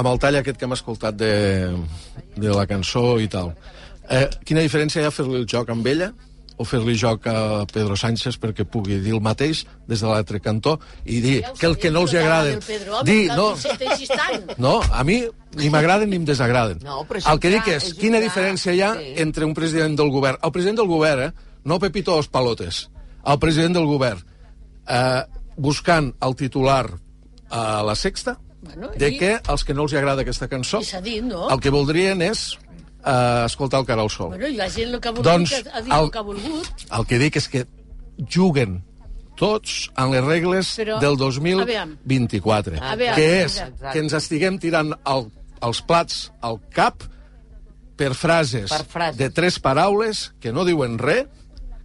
amb el tall aquest que hem escoltat de, de la cançó i tal. Eh, quina diferència hi ha fer-li el joc amb ella o fer-li joc a Pedro Sánchez perquè pugui dir el mateix des de l'altre cantó i dir que el que no els agrada... Dir, no, no, a mi ni m'agraden ni em desagraden. No, el que ja dic és, és quina jugar, diferència hi ha sí. entre un president del govern... El president del govern, eh, no Pepito Dos Palotes, el president del govern, eh, buscant el titular a la sexta, Bueno, de i- que als que no els agrada aquesta cançó, dit, no? el que voldrien és eh, escoltar el cara al sol. Bueno, i la gent el que ha volgut, Doncs, ha dit el- el que ha volgut. El que dic és que juguen tots en les regles Però, del a 2024, A veure, que és exacte. que ens estiguem tirant el, els plats al cap per frases, Per frases. de tres paraules que no diuen res,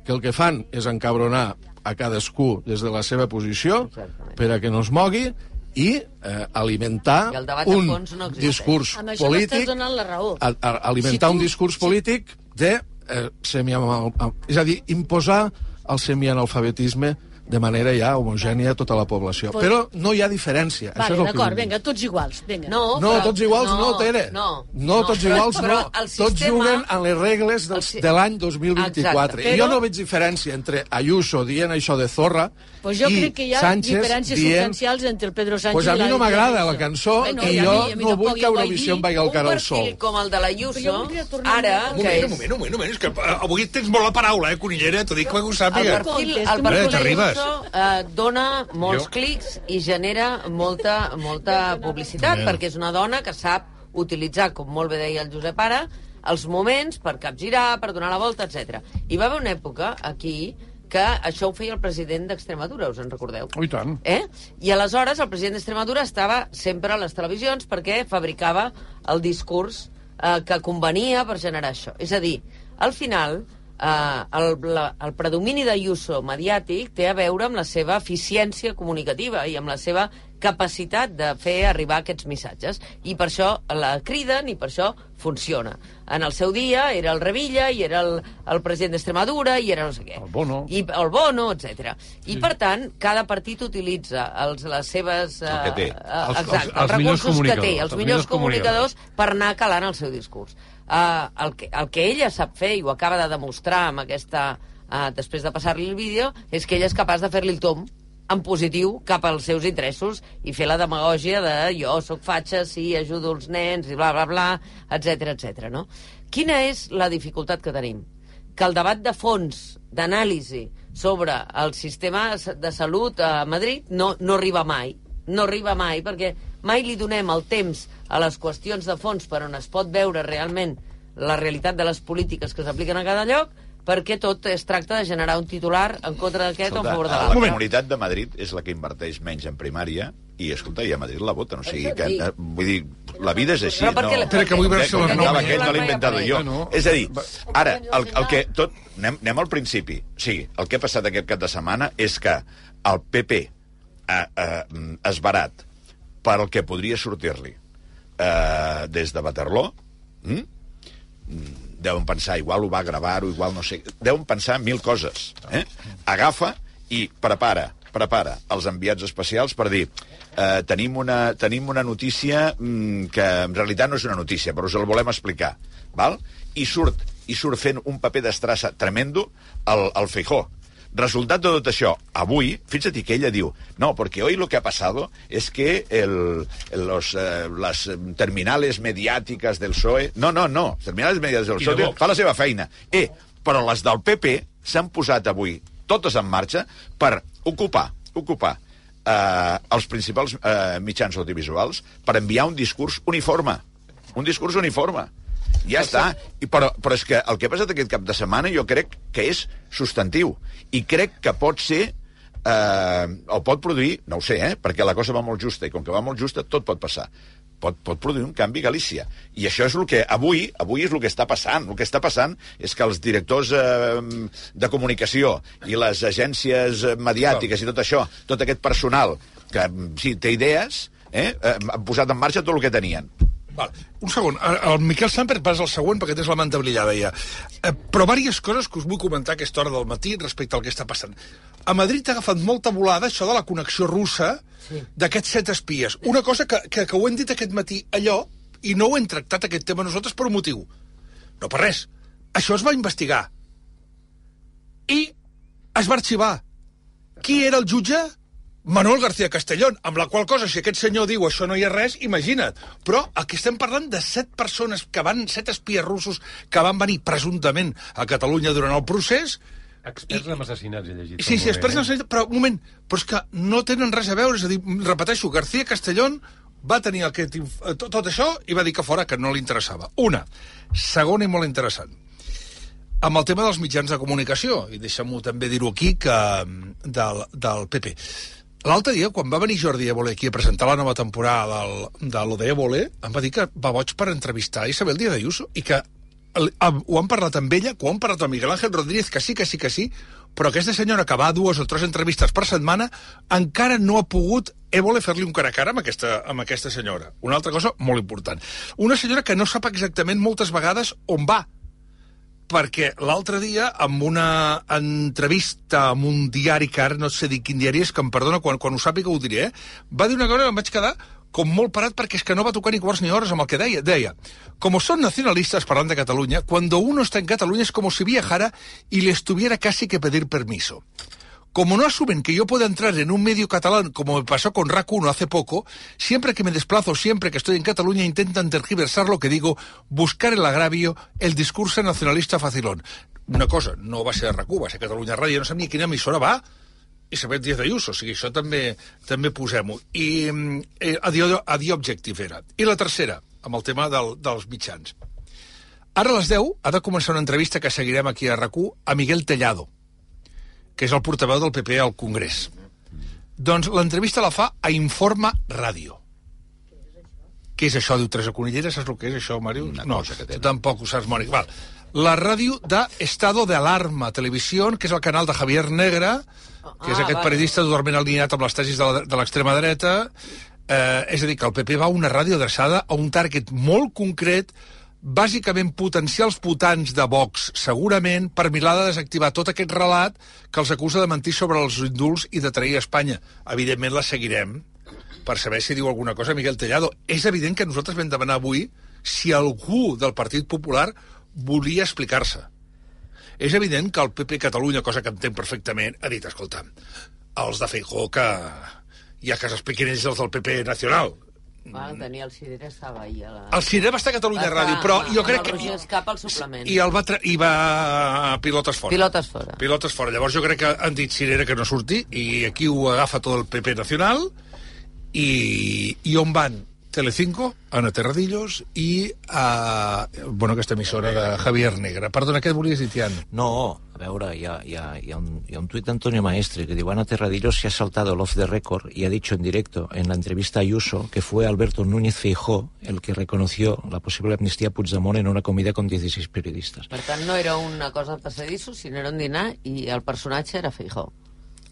que el que fan és encabronar a cadascú des de la seva posició Exactament. per a que no es mogui i eh, alimentar I un no existeix. discurs Amb polític donant la raó. a, a, alimentar Si tu- un discurs polític de eh, semianal, és a dir, imposar el semianalfabetisme de manera ja homogènia a tota la població. Pues- Però no hi ha diferència. Vale, Això és el d'acord, vinga, tots iguals, vinga. No, No, però- tots iguals no, Tere. No, no tots però- iguals però no. el Tots sistema- juguen en les regles del, el si- de l'any 2024. Exacte, I jo però- no veig diferència entre Ayuso dient això de Zorra Pues jo i crec que hi ha Sánchez diferències dient substancials entre el Pedro Sánchez pues a mi la no m'agrada Ayuso. la cançó Bueno, i jo mi- no vull que Eurovisió em vagi al cara al sol. perfil com el de Però l'Ayuso, voldria tornar ara, Un moment, un moment, un moment. És que eh, avui tens molt la paraula, eh, Conillera? T'ho dic que ho El sàpiga. perfil, És el perfil no t'arribes. d'Ayuso eh, dona molts Jo- clics i genera molta, molta publicitat, perquè és una dona que sap utilitzar, com molt bé deia el Josep ara, els moments per capgirar, per donar la volta, etc. I va haver una època aquí que això ho feia el president d'Extremadura, us en recordeu? Oh, i tant. Eh? I aleshores el president d'Extremadura estava sempre a les televisions perquè fabricava el discurs eh, que convenia per generar això. És a dir, al final, eh, el, la, el predomini d'Ayuso mediàtic té a veure amb la seva eficiència comunicativa i amb la seva capacitat de fer arribar aquests missatges. I per això la criden i per això funciona. En el seu dia era el Revilla i era el, el president d'Extremadura i era no sé què. El Bono. I, el Bono, etc. I, per tant, cada partit utilitza els, les seves... El que té. eh, Els- exacte, els- els els, millors recursos que té, comunicadors, els els millors millors comunicadors. comunicadors per anar calant el seu discurs. Uh, el, que, el que ella sap fer, i ho acaba de demostrar amb aquesta... Uh, després de passar-li el vídeo, és que ella és capaç de fer-li el tom en positiu cap als seus interessos i fer la demagògia de jo sóc fatxa, sí, ajudo els nens, i bla, bla, bla, etc etc. no? Quina és la dificultat que tenim? Que el debat de fons, d'anàlisi sobre el sistema de salut a Madrid no, no arriba mai. No arriba mai, perquè mai li donem el temps a les qüestions de fons per on es pot veure realment la realitat de les polítiques que s'apliquen a cada lloc, perquè tot es tracta de generar un titular en contra d'aquest o en favor de la l'altre. comunitat de Madrid és la que inverteix menys en primària i, escolta, i a Madrid la voten. O sigui, que, eh, vull dir, la vida és així. Però perquè- no, Espera, que vull veure si renova. anava aquest, no l'he inventat jo. Bueno. És a dir, ara, el, el que tot... Anem, anem al principi. O sigui, el que ha passat aquest cap de setmana és que el PP ha, ha, esbarat per el que podria sortir-li eh, des de Waterloo, mm? deuen pensar, igual ho va gravar o igual no sé... Deuen pensar mil coses. Eh? Agafa i prepara, prepara els enviats especials per dir eh, tenim, una, tenim una notícia mm, que en realitat no és una notícia, però us el volem explicar. Val? I surt, i surt fent un paper d'estrassa tremendo al, al Feijó. Resultat de tot això, avui, fíjate que ella diu, no, porque hoy lo que ha pasado es que el, los, eh, las eh, terminales mediáticas del PSOE... No, no, no, terminales mediàtiques del I de PSOE Vox. fa la seva feina. Eh, però les del PP s'han posat avui totes en marxa per ocupar, ocupar eh, els principals eh, mitjans audiovisuals per enviar un discurs uniforme. Un discurs uniforme. Ja està. I, però, però és que el que ha passat aquest cap de setmana jo crec que és substantiu. I crec que pot ser eh, o pot produir, no ho sé, eh, perquè la cosa va molt justa, i com que va molt justa, tot pot passar. Pot, pot produir un canvi a Galícia. I això és el que avui, avui és el que està passant. El que està passant és que els directors eh, de comunicació i les agències eh, mediàtiques i tot això, tot aquest personal que mm, sí, té idees, eh, eh, han posat en marxa tot el que tenien. Val. Un segon. El el Miquel Samper pas al següent perquè tens la manta brillada ja. Eh, però diverses coses que us vull comentar a aquesta hora del matí respecte al que està passant. A Madrid ha agafat molta volada això de la connexió russa sí. d'aquests set espies. Una cosa que, que, que ho hem dit aquest matí, allò, i no ho hem tractat aquest tema nosaltres per un motiu. No per res. Això es va investigar. I es va arxivar. Qui era el jutge? Manuel García Castellón, amb la qual cosa, si aquest senyor diu això no hi ha res, imagina't. Però aquí estem parlant de set persones que van, set espies russos que van venir presumptament a Catalunya durant el procés. Experts en assassinats, he llegit. Sí, sí, experts en eh? assassinats, però un moment, però és que no tenen res a veure, és a dir, repeteixo, García Castellón va tenir aquest, eh, tot, tot això i va dir que fora que no li interessava. Una. Segona i molt interessant. Amb el tema dels mitjans de comunicació, i deixem-ho també dir-ho aquí, que mm, del, del PP. L'altre dia, quan va venir Jordi Évole aquí a presentar la nova temporada del, de lo de em va dir que va boig per entrevistar Isabel Díaz Ayuso i que el, ho han parlat amb ella, que ho han parlat amb Miguel Ángel Rodríguez, que sí, que sí, que sí, però aquesta senyora que va a dues o tres entrevistes per setmana encara no ha pogut Évole fer-li un cara a cara amb aquesta, amb aquesta senyora. Una altra cosa molt important. Una senyora que no sap exactament moltes vegades on va, perquè l'altre dia, amb una entrevista amb un diari que ara no sé dir quin diari és, que em perdona, quan, quan ho sàpiga ho diré, eh? va dir una cosa que em vaig quedar com molt parat perquè és que no va tocar ni quarts ni hores amb el que deia. Deia, como son nacionalistas, parlant de Catalunya, cuando uno está en Cataluña es como si viajara y le estuviera casi que pedir permiso. Como no asumen que yo pueda entrar en un medio catalán como me pasó con RAC 1 hace poco, siempre que me desplazo, siempre que estoy en Cataluña, intentan tergiversar lo que digo, buscar el agravio, el discurso nacionalista facilón. Una cosa, no va ser RAC 1, va ser Catalunya Ràdio, no sé ni a quina emissora va, Isabel Díaz Ayuso, o sigui, això també també posem-ho. I mm, eh, a, dir, a dir objective era. I la tercera, amb el tema del, dels mitjans. Ara a les 10 ha de començar una entrevista que seguirem aquí a rac a Miguel Tellado, que és el portaveu del PP al Congrés. Doncs l'entrevista la fa a Informa Ràdio. Què és això? Diu Teresa Conillera, saps el que és això, Màrius? Una no, cosa que tu tampoc ho saps, Mònica. Val. la ràdio de Estado de Alarma Televisió, que és el canal de Javier Negra, que és Ah, aquest vale. periodista totalment alineat amb les tesis de la- de l'extrema dreta. Eh, és a dir, que el PP va a una ràdio adreçada a un target molt concret, bàsicament potenciar els votants de Vox, segurament, per mirar de desactivar tot aquest relat que els acusa de mentir sobre els indults i de trair Espanya. Evidentment la seguirem per saber si diu alguna cosa Miguel Tellado. És evident que nosaltres vam demanar avui si algú del Partit Popular volia explicar-se. És evident que el PP Catalunya, cosa que entenc perfectament, ha dit, escolta, els de Feijó que ja que s'expliquin ells els del PP Nacional. Va, el Daniel Sidera estava ahí a la... El Ciré va estar a Catalunya Va Ràdio, però amb- jo crec que... Roger Escapa al suplement. I el va, tra... i va a pilotes fora. Pilotes fora. Pilotes fora. Llavors jo crec que han dit Cirera que no surti i aquí ho agafa tot el PP Nacional i, i on van? Telecinco, Ana Terradillos i a, bueno, aquesta emissora de Javier Negra. Perdona, què volies dir, Tian? No, a veure, hi ha, hi ha, hi ha un, hi ha un tuit d'Antonio Maestre que diu Ana Terradillos se ha saltado el off the record y ha dicho en directo en la entrevista a Ayuso que fue Alberto Núñez Feijó el que reconoció la posible amnistía a Puigdemont en una comida con 16 periodistas. Per tant, no era una cosa de passadissos, sinó era un dinar i el personatge era Feijó.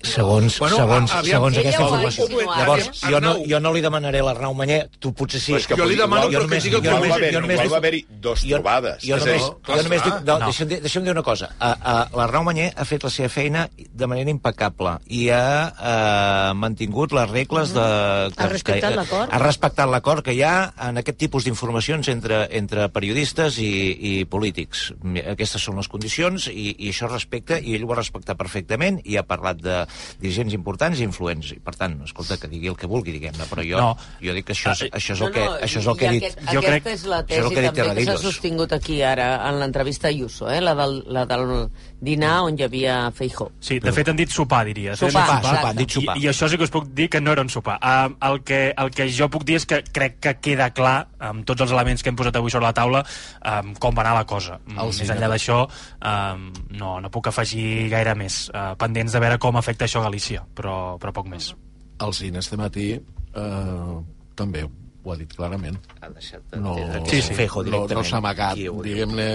Segons, Bueno, segons, a- aviam, segons aquesta informació. Llavors, eh? jo no, jo no li demanaré a l'Arnau Manyer, tu potser sí. És que Jo li demano, igual- però que només- digui el jo que va més... haver-hi jo només va haver-hi dos jo, trobades. Jo només, dir, jo només dic, no, No. deixa'm, dir, deixa'm dir una cosa. Uh, uh, l'Arnau Manyer ha fet la seva feina de manera impecable i ha uh, mantingut les regles de... Ha respectat que- l'acord. Ha respectat l'acord que hi ha en aquest tipus d'informacions entre, entre periodistes i, i polítics. Aquestes són les condicions i, i això es respecta i ell ho ha respectat perfectament i ha parlat de dirigents importants i influents. I, per tant, escolta, que digui el que vulgui, diguem-ne, però jo, No. jo dic que això és, això és el No, que, no, això és el que he dit. Aquest, Jo aquesta crec- és la és tesi el que també que s'ha sostingut aquí ara en l'entrevista a Ayuso, eh? la, del, la del dinar on hi havia Feijó. Sí, de fet han dit sopar, diries. Sopar? Sopar, exacte. sopar, han dit sopar. I, I això sí que us puc dir que no era un sopar. Uh, el, que, el que jo puc dir és que crec que queda clar, amb tots els elements que hem posat avui sobre la taula, um, com va anar la cosa. Mm, Més enllà d'això, um, no, no puc afegir gaire més. Uh, pendents de veure com afecta això a Galícia, però, però poc més. El cine este matí eh, també ho ha dit clarament. Ha deixat No, d'entendre que Sí, sí. Feijóo no, no directament. s'ha amagat, diguem-ne,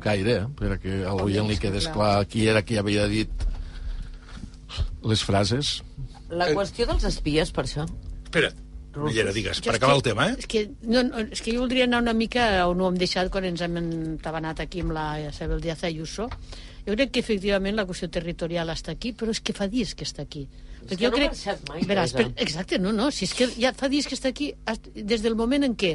gaire, eh, perquè a l'oient li quedés clar qui era qui havia dit les frases. La Eh. qüestió dels espies, per això. Espera, Millera, digues, per acabar que- el tema, eh? És que, no, no, és que jo voldria anar una mica on ho hem deixat quan ens hem entabanat aquí amb la Isabel Díaz Ayuso. Jo crec que efectivament la qüestió territorial està aquí, però és que fa dies que està aquí. És que no ha marxat mai, Veràs, per, exacte, no, no, si és que ja fa dies que està aquí, des del moment en què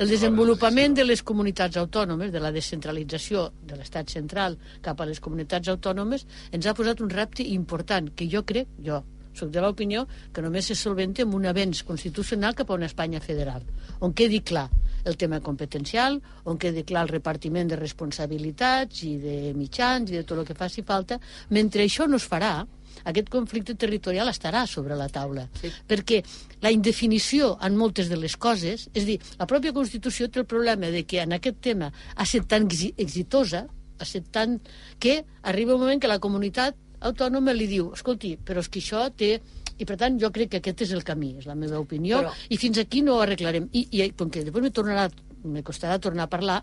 el desenvolupament de les comunitats autònomes, de la descentralització de l'estat central cap a les comunitats autònomes, ens ha posat un repte important, que jo crec, jo soc de l'opinió, que només se solventa amb un avenç constitucional cap a una Espanya federal, on quedi clar el tema competencial, on quedi clar el repartiment de responsabilitats i de mitjans i de tot el que faci falta. Mentre això no es farà, aquest conflicte territorial estarà sobre la taula. Sí. Perquè la indefinició en moltes de les coses, és a dir, la pròpia Constitució té el problema de que en aquest tema ha estat tan exi- exitosa, ha estat tan... que arriba un moment que la comunitat autònoma li diu, escolti, però és que això té... I per tant jo crec que aquest és el camí, és la meva opinió, Però- i fins aquí no ho arreglarem. I, i com que després me tornarà me costarà tornar a parlar,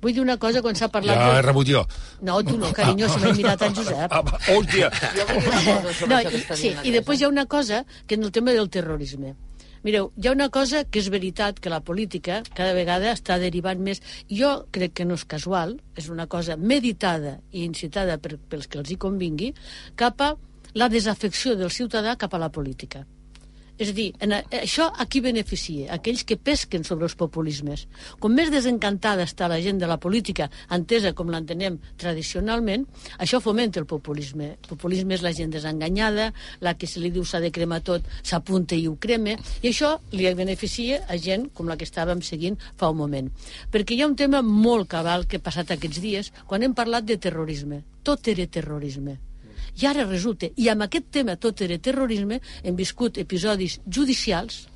vull dir una cosa quan s'ha parlat... Ja he de- rebut jo. No, tu no, carinyo, si m'he mirat en Josep. Ah, va, hòstia! Jo vull dir una cosa sobre No, i, sí, i després hi ha una cosa que en el tema del terrorisme. Mireu, hi ha una cosa que és veritat, que la política cada vegada està derivant més. Jo crec que no és casual, és una cosa meditada i incitada per, pels que els hi convingui, cap a la desafecció del ciutadà cap a la política. És a dir, en això a qui beneficia? Aquells que pesquen sobre els populismes. Com més desencantada està la gent de la política, entesa com l'entenem tradicionalment, això fomenta el populisme. El populisme és la gent desenganyada, la que se li diu s'ha de cremar tot, s'apunta i ho crema, i això li beneficia a gent com la que estàvem seguint fa un moment. Perquè hi ha un tema molt cabal que ha passat aquests dies, quan hem parlat de terrorisme. Tot era terrorisme. I ara resulta, i amb aquest tema tot era terrorisme, hem viscut episodis judicials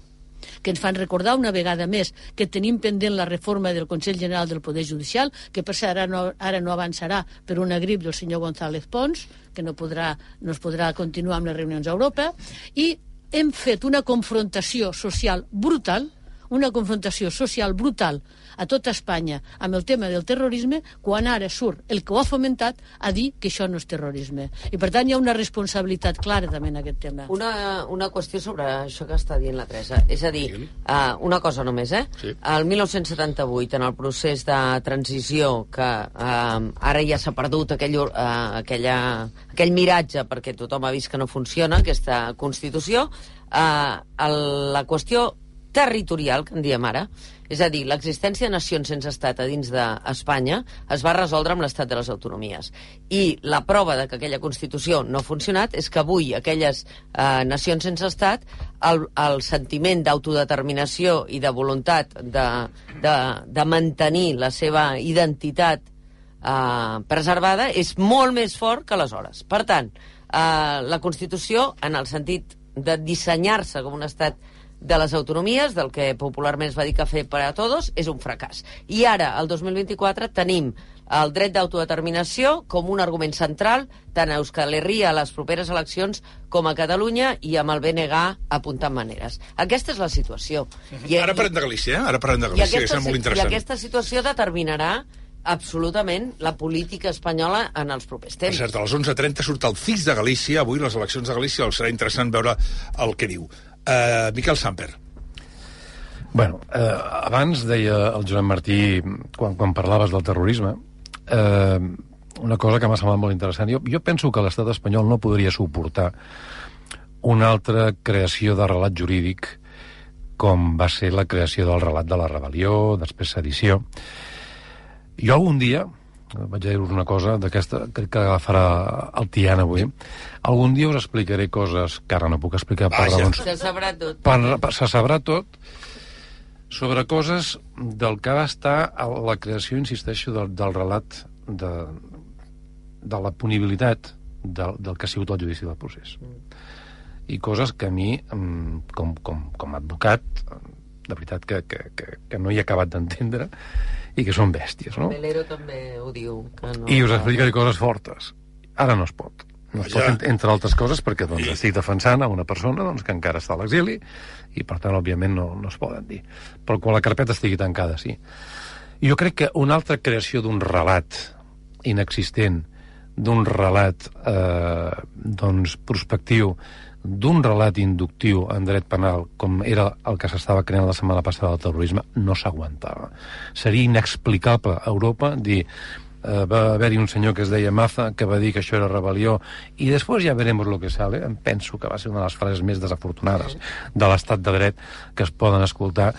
que ens fan recordar una vegada més que tenim pendent la reforma del Consell General del Poder Judicial, que per cert ara no, ara no avançarà per una grip del senyor González Pons, que no, podrà, no es podrà continuar amb les reunions a Europa, i hem fet una confrontació social brutal, una confrontació social brutal a tota Espanya amb el tema del terrorisme, quan ara surt el que ho ha fomentat a dir que això no és terrorisme. I per tant hi ha una responsabilitat clara també en aquest tema. Una, una qüestió sobre això que està dient la Teresa. És a dir, uh, una cosa només, eh? Sí. El 1978, en el procés de transició, que uh, ara ja s'ha perdut aquell, uh, aquella, aquell miratge perquè tothom ha vist que no funciona, aquesta Constitució, uh, el, la qüestió territorial, que en diem ara, és a dir, l'existència de nacions sense estat a dins d'Espanya es va resoldre amb l'estat de les autonomies. I la prova de que aquella Constitució no ha funcionat és que avui aquelles eh, nacions sense estat, el, el sentiment d'autodeterminació i de voluntat de, de, de mantenir la seva identitat eh, preservada és molt més fort que aleshores. Per tant, eh, la Constitució, en el sentit de dissenyar-se com un estat de les autonomies, del que popularment es va dir que fer per a tots, és un fracàs. I ara, el 2024, tenim el dret d'autodeterminació com un argument central tant a Euskal Herria a les properes eleccions com a Catalunya i amb el BNG apuntant maneres. Aquesta és la situació. I, Ara parlem de Galícia, eh? Ara parlem de i Galícia, que aquesta, és molt I interessant. aquesta situació determinarà absolutament la política espanyola en els propers Per temps. cert, a les 11.30 surt el FIX de Galícia, avui les eleccions de Galícia, serà interessant veure el que diu. Uh, Miquel Samper. Bueno, eh, abans deia el Joan Martí, quan, quan parlaves del terrorisme, eh, una cosa que m'ha semblat molt interessant. Jo, jo penso que l'estat espanyol no podria suportar una altra creació de relat jurídic com va ser la creació del relat de la rebel·lió, després sedició. Jo algun dia, vaig a dir-vos una cosa d'aquesta, crec que agafarà el Tian avui, algun dia us explicaré coses que ara no puc explicar per raons Se sabrà tot. per, per, se sabrà tot sobre coses del que va estar a la creació, insisteixo, del, del relat de, de la punibilitat del, del que ha sigut el judici del procés. I coses que a mi, mm, com, com, com a advocat, de veritat que, que, que, que no hi he acabat d'entendre i que són bèsties, no? Melero també ho diu. Que no... I us explicaré coses fortes. Ara no es pot. No es pot, entre altres coses, perquè doncs, estic defensant a una persona doncs, que encara està a l'exili i, per tant, òbviament, no, no es poden dir. Però quan la carpeta estigui tancada, sí. Jo crec que una altra creació d'un relat inexistent, d'un relat eh, doncs, prospectiu, d'un relat inductiu en dret penal, com era el que s'estava creant la setmana passada del terrorisme, no s'aguantava. Seria inexplicable a Europa dir eh, va haver-hi un senyor que es deia Maza que va dir que això era rebel·lió i després ja veremos lo que sale em penso que va ser una de les frases més desafortunades de l'estat de dret que es poden escoltar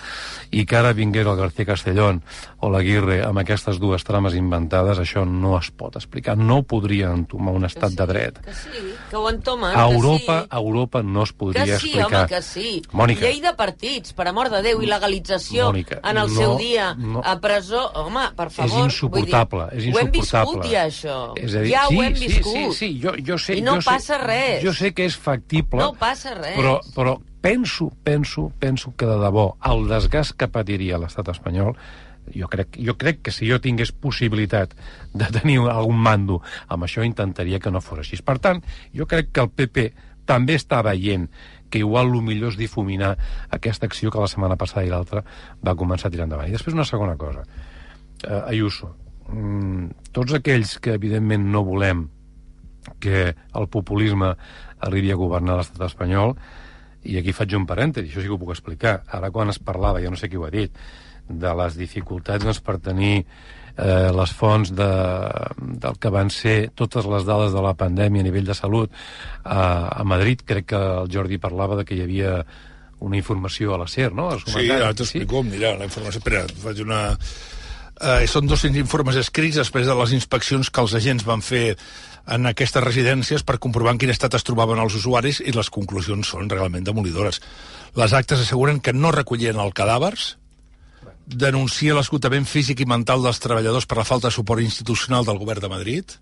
i que ara vinguera el García Castellón o l'Aguirre amb aquestes dues trames inventades això no es pot explicar no podria entomar un estat de dret Que sí, que ho entomen, a que Europa, sí. a Europa no es podria Que sí, explicar home, que sí. Mònica. Llei de partits, per amor de Déu, i legalització Mònica, en el no, seu dia no. a presó. Home, per favor. és insuportable, dir, és Ho hem viscut ja, això. És a dir, ja sí, ho hem sí, viscut. Sí, sí, jo, jo sé, I no jo sé, passa res. Jo sé que és factible, No passa res. però, però penso, penso, penso que de debò el desgast que patiria l'estat espanyol jo crec, jo crec que si jo tingués possibilitat de tenir algun mando amb això intentaria que no fos així. Per tant, jo crec que el PP també està veient que igual el millor és difuminar aquesta acció que la setmana passada i l'altra va començar a tirar endavant. I després una segona cosa. Uh, Ayuso, tots aquells que evidentment no volem que el populisme arribi a governar l'estat espanyol, i aquí faig un parèntesi, això sí que ho puc explicar. Ara quan es parlava, ja no sé qui ho ha dit, de les dificultats doncs, per tenir eh, les fonts de, del que van ser totes les dades de la pandèmia a nivell de salut a, a Madrid, crec que el Jordi parlava de que hi havia una informació a la SER, no? Sí, ara t'explico, mira, la informació... Espera, faig una... Eh, són dos informes escrits després de les inspeccions que els agents van fer en aquestes residències per comprovar en quin estat es trobaven els usuaris i les conclusions són realment demolidores. Les actes asseguren que no recollien els cadàvers, denuncia l'esgotament físic i mental dels treballadors per la falta de suport institucional del govern de Madrid,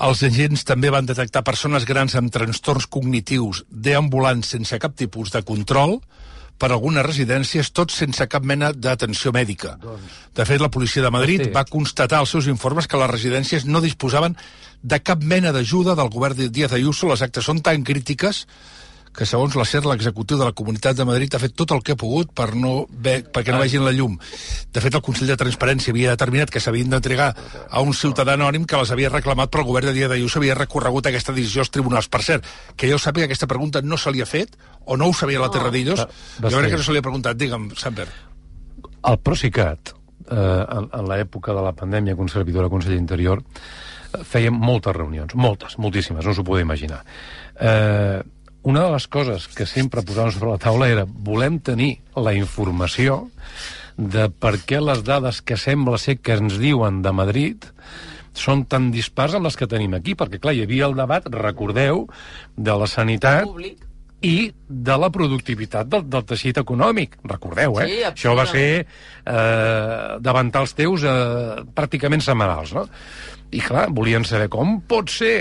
els agents també van detectar persones grans amb trastorns cognitius deambulant sense cap tipus de control per algunes residències, tots sense cap mena d'atenció mèdica. De fet, la policia de Madrid Sí. va constatar als seus informes que les residències no disposaven de cap mena d'ajuda del govern de Díaz Ayuso. Les actes són tan crítiques que segons la SER l'executiu de la Comunitat de Madrid ha fet tot el que ha pogut per no ve, perquè no vegin la llum. De fet, el Consell de Transparència havia determinat que s'havien d'entregar a un ciutadà anònim que les havia reclamat, però el govern de dia d'ahir s'havia recorregut aquesta decisió als tribunals. Per cert, que jo sàpiga que aquesta pregunta no se li ha fet, o no ho sabia la Terradillos, jo crec que no se li ha preguntat. Digue'm, Samper. El Procicat, eh, en, en l'època de la pandèmia, del Consell Interior, eh, fèiem moltes reunions, moltes, moltíssimes, no s'ho podeu imaginar. Eh, una de les coses que sempre posàvem sobre la taula era volem tenir la informació de per què les dades que sembla ser que ens diuen de Madrid són tan dispars amb les que tenim aquí, perquè, clar, hi havia el debat, recordeu, de la sanitat i de la productivitat del, del teixit econòmic. Recordeu, eh? Sí, Això va ser eh, davantar els teus eh, pràcticament setmanals, no? I, clar, volien saber com pot ser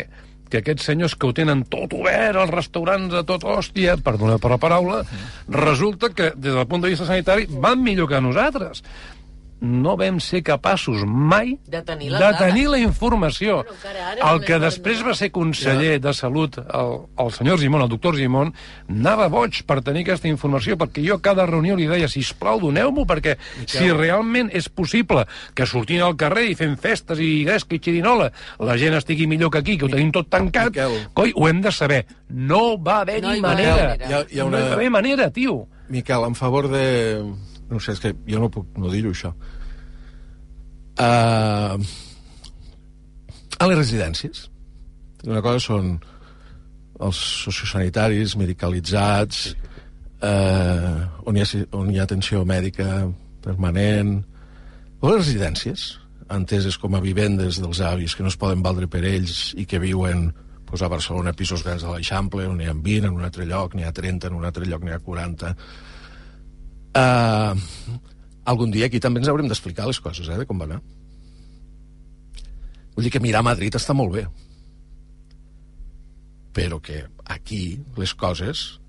que aquests senyors que ho tenen tot obert, els restaurants a tot hòstia, perdona per la paraula, resulta que, des del punt de vista sanitari, van millor que nosaltres. No vam ser capaços mai De tenir de tenir la informació. ara El que és després va ser conseller de Salut, el, el senyor Gimón, el doctor Gimón, anava boig per tenir aquesta informació, perquè jo a cada reunió li deia, si plau, doneu-m'ho, perquè si realment és possible que sortint al carrer i fent festes i gresca i xirinola la gent estigui millor que aquí, que ho tenim tot tancat, coi, ho hem de saber. No va haver-hi No hi manera. manera. Hi ha- hi ha una- No hi va haver manera, tio. Miquel, en favor de... No sé, és que jo no puc no dir-ho, això. Uh, a les residències. Una cosa són els sociosanitaris medicalitzats, eh, on, hi ha, on hi ha atenció mèdica permanent, o les residències, enteses com a vivendes dels avis que no es poden valdre per ells i que viuen pues, a Barcelona pisos grans de l'Eixample, on n'hi ha 20, en un altre lloc n'hi ha 30, en un altre lloc n'hi ha 40. Uh, algun dia aquí també ens haurem d'explicar les coses, eh, de com va anar. Vull dir que mirar Madrid està molt bé, però que aquí les coses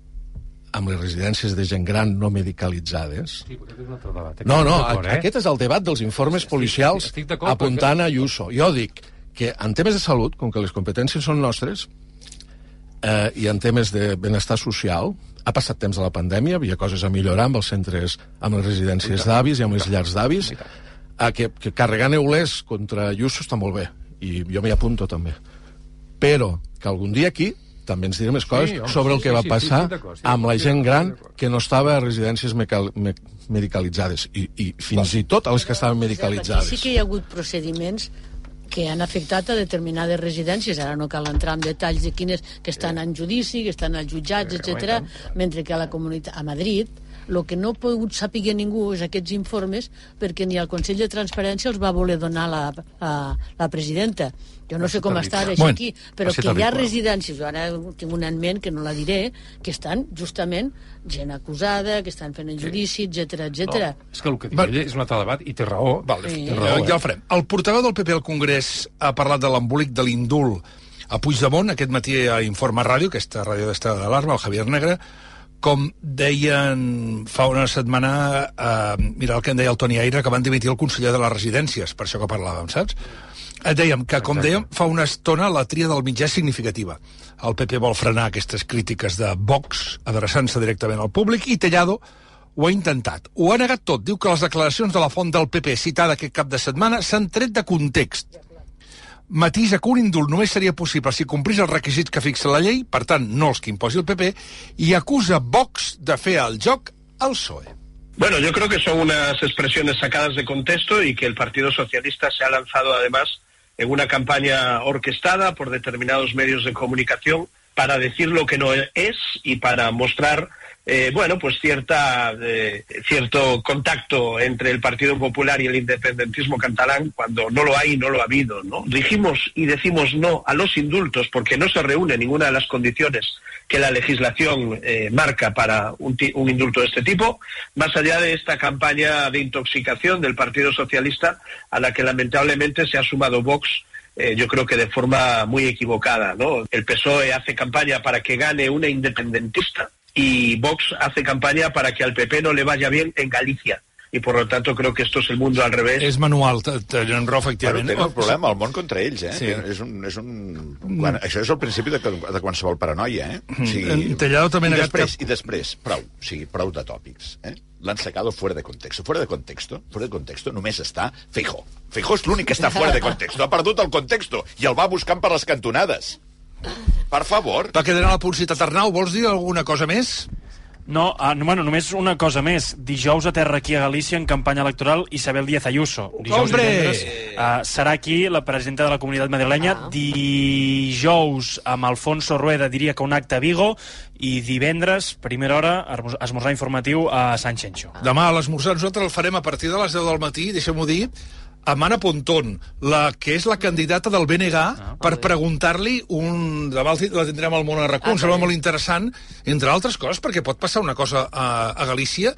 amb les residències de gent gran no medicalitzades... Sí, aquest és un altre debat. No, no, D'acord, a- aquest és el debat dels informes policials estic d'acord, apuntant a Ayuso. Jo dic que en temes de salut, com que les competències són nostres, eh, i en temes de benestar social, ha passat temps de la pandèmia, havia coses a millorar amb els centres, amb les residències d'avis i amb les llars d'avis, a que, que carregar neulers contra Ayuso està molt bé, i jo m'hi apunto també. Però que algun dia aquí també ens direm més coses Sí, home, sobre el sí, que sí, va sí, passar sí, d'acord, sí, amb la sí, gent sí, gran que no estava a residències mecal, me, medicalitzades i, i fins i tot a les que estaven medicalitzades. sí que hi ha hagut procediments que han afectat a determinades residències. Ara no cal entrar en detalls de quines que estan en judici, que estan als jutjats, etc. mentre que a la comunitat, a Madrid, el que no ha pogut saber ningú és aquests informes perquè ni el Consell de Transparència els va voler donar la, a, la presidenta. Jo no sé com està ara Bueno, aquí, però que hi ha residències, jo ara tinc una en ment que no la diré, que estan justament gent acusada, que estan fent el judici, etc etc. No, és que el que diu ell és un altre debat i té raó. Vale, Sí. ja, Té raó, ja eh? el farem. El portaveu del PP al Congrés ha parlat de l'embolic de l'indult a Puigdemont, aquest matí a Informa Ràdio, aquesta ràdio d'estada d'alarma, el Javier Negre, com deien fa una setmana, eh, mira el que en deia el Toni Aire, que van dimitir el conseller de les residències, per això que parlàvem, saps? Et dèiem que, com dèiem, fa una estona la tria del mitjà és significativa. El PP vol frenar aquestes crítiques de Vox adreçant-se directament al públic i Tellado ho ha intentat. Ho ha negat tot. Diu que les declaracions de la font del PP citada aquest cap de setmana s'han tret de context. Matisa que un indult només seria possible si complís els requisits que fixa la llei, per tant, no els que imposi el PP, i acusa Vox de fer el joc al PSOE. Bueno, yo creo que son unas expresiones sacadas de contexto y que el Partido Socialista se ha lanzado además en una campaña orquestada por determinados medios de comunicación para decir lo que no es y para mostrar eh, bueno, pues cierta, eh, cierto contacto entre el Partido Popular y el independentismo catalán cuando no lo hay y no lo ha habido. ¿no? Dijimos y decimos no a los indultos porque no se reúne ninguna de las condiciones que la legislación eh, marca para un, un indulto de este tipo, más allá de esta campaña de intoxicación del Partido Socialista a la que lamentablemente se ha sumado Vox eh, yo creo que de forma muy equivocada. ¿no? El PSOE hace campaña para que gane una independentista y Vox hace campaña para que al PP no le vaya bien en Galicia. Y por lo tanto creo que esto es el mundo al revés. És manual, Bueno, efectivament. tenen un problema, el món contra ells, eh? Sí. És un, és un... Quan, això és el principi de, de qualsevol paranoia, eh? Mm. Tellado també I després, I després, prou, o sigui, prou de tòpics, eh? L'han sacado fuera de contexto. Fuera de contexto, fuera de contexto només està Feijó. Feijó és l'únic que està fuera de <laughs> contexto. Ha perdut el contexto i el va buscant per les cantonades. Per favor. Va quedar a la publicitat. Arnau, vols dir alguna cosa més? No, ah, no, bueno, només una cosa més. Dijous aterra aquí a Galícia en campanya electoral Isabel Díaz Ayuso. Dijous Hombre! i divendres uh, serà aquí la presidenta de la Comunitat Madrilenya. Ah. Dijous amb Alfonso Rueda diria que un acte a Vigo i divendres, primera hora, esmor- esmorzar informatiu a Sant Xenxo. Demà a l'esmorzar nosaltres el farem a partir de les 10 del matí, deixeu-m'ho dir, amb Anna Pontón, la que és la candidata del BNG, ah, per preguntar-li un... Demà la tindrem al món a RAC1, Ah, bé. molt interessant, entre altres coses, perquè pot passar una cosa a, a Galícia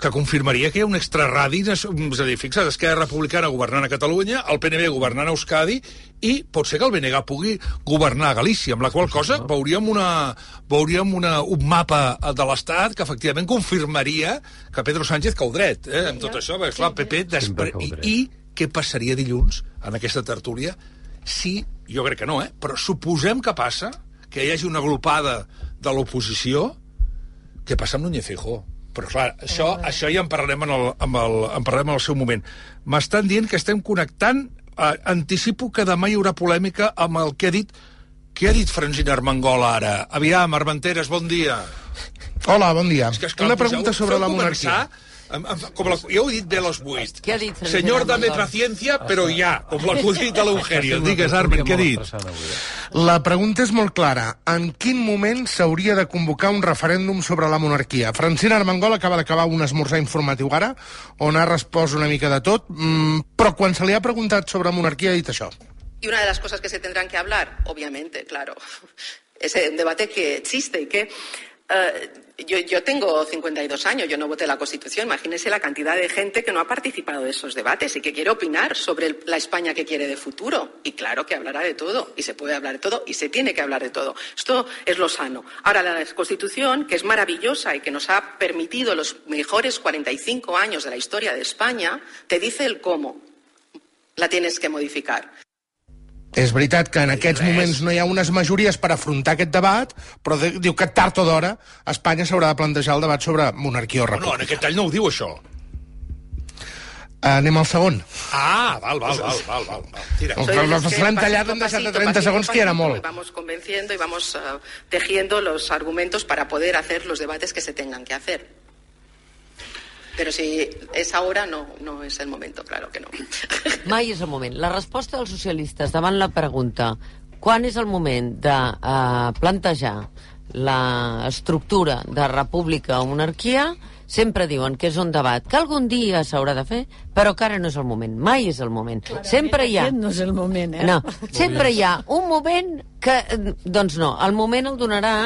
que confirmaria que hi ha un extraradi, és a dir, fixa't, Esquerra Republicana governant a Catalunya, el PNB governant a Euskadi, i pot ser que el BNG pugui governar a Galícia, amb la qual cosa veuríem, una, veuríem una, un mapa de l'Estat que efectivament confirmaria que Pedro Sánchez cau dret, eh, amb tot això, perquè clar, PP després... I, I què passaria dilluns en aquesta tertúlia si, jo crec que no, eh, però suposem que passa que hi hagi una agrupada de l'oposició què passa amb Núñez Feijó? Però clar, això, això ja en parlarem en el, en el, en parlarem en el seu moment. M'estan dient que estem connectant, eh, anticipo que demà hi haurà polèmica amb el que ha dit què ha dit Francina Armengol ara? Aviam, Armenteres, bon dia. Hola, bon dia. És que, esclar, Una pregunta sobre la començar monarquia. Amb, com la, jo ho he dit bé les 8. Què ha dit Senyor, dame paciencia, però ja, com l'acudit de l'Eugenio. Digues, Armen, què ha dit? La pregunta és molt clara. En quin moment s'hauria de convocar un referèndum sobre la monarquia? Francina Armengol acaba d'acabar un esmorzar informatiu ara, on ha respost una mica de tot, mm, però quan se li ha preguntat sobre monarquia ha dit això. Y una de las cosas que se tendrán que hablar, obviamente, claro, <laughs> es un debate que existe y que eh, yo, yo tengo 52 años, yo no voté la Constitución, imagínese la cantidad de gente que no ha participado de esos debates y que quiere opinar sobre la España que quiere de futuro. Y claro que hablará de todo, y se puede hablar de todo, y se tiene que hablar de todo. Esto es lo sano. Ahora, la Constitución, que es maravillosa y que nos ha permitido los mejores 45 años de la historia de España, te dice el cómo. La tienes que modificar. És veritat que en aquests moments no hi ha unes majories per afrontar aquest debat, però de, diu que tard o d'hora Espanya s'haurà de plantejar el debat sobre monarquia o No, república. en aquest tall no ho diu, això. Anem al segon. Ah, val, val, val, val, val. val. Tira. Que l'han tallat, a han deixat de pasito, 30 pasito a segons, que era molt. Vamos convenciendo y vamos eh, tejiendo los argumentos para poder hacer los debates que se tengan que hacer. Pero si es ahora, no, no es el momento, claro que no. <laughs> Mai és el moment. La resposta dels socialistes davant la pregunta quan és el moment de uh, plantejar l'estructura de república o monarquia, sempre diuen que és un debat que algun dia s'haurà de fer, però que ara no és el moment. Mai és el moment. Sempre hi ha... No és el moment, eh? No, sempre hi ha un moment que... eh, Doncs no, el moment el donarà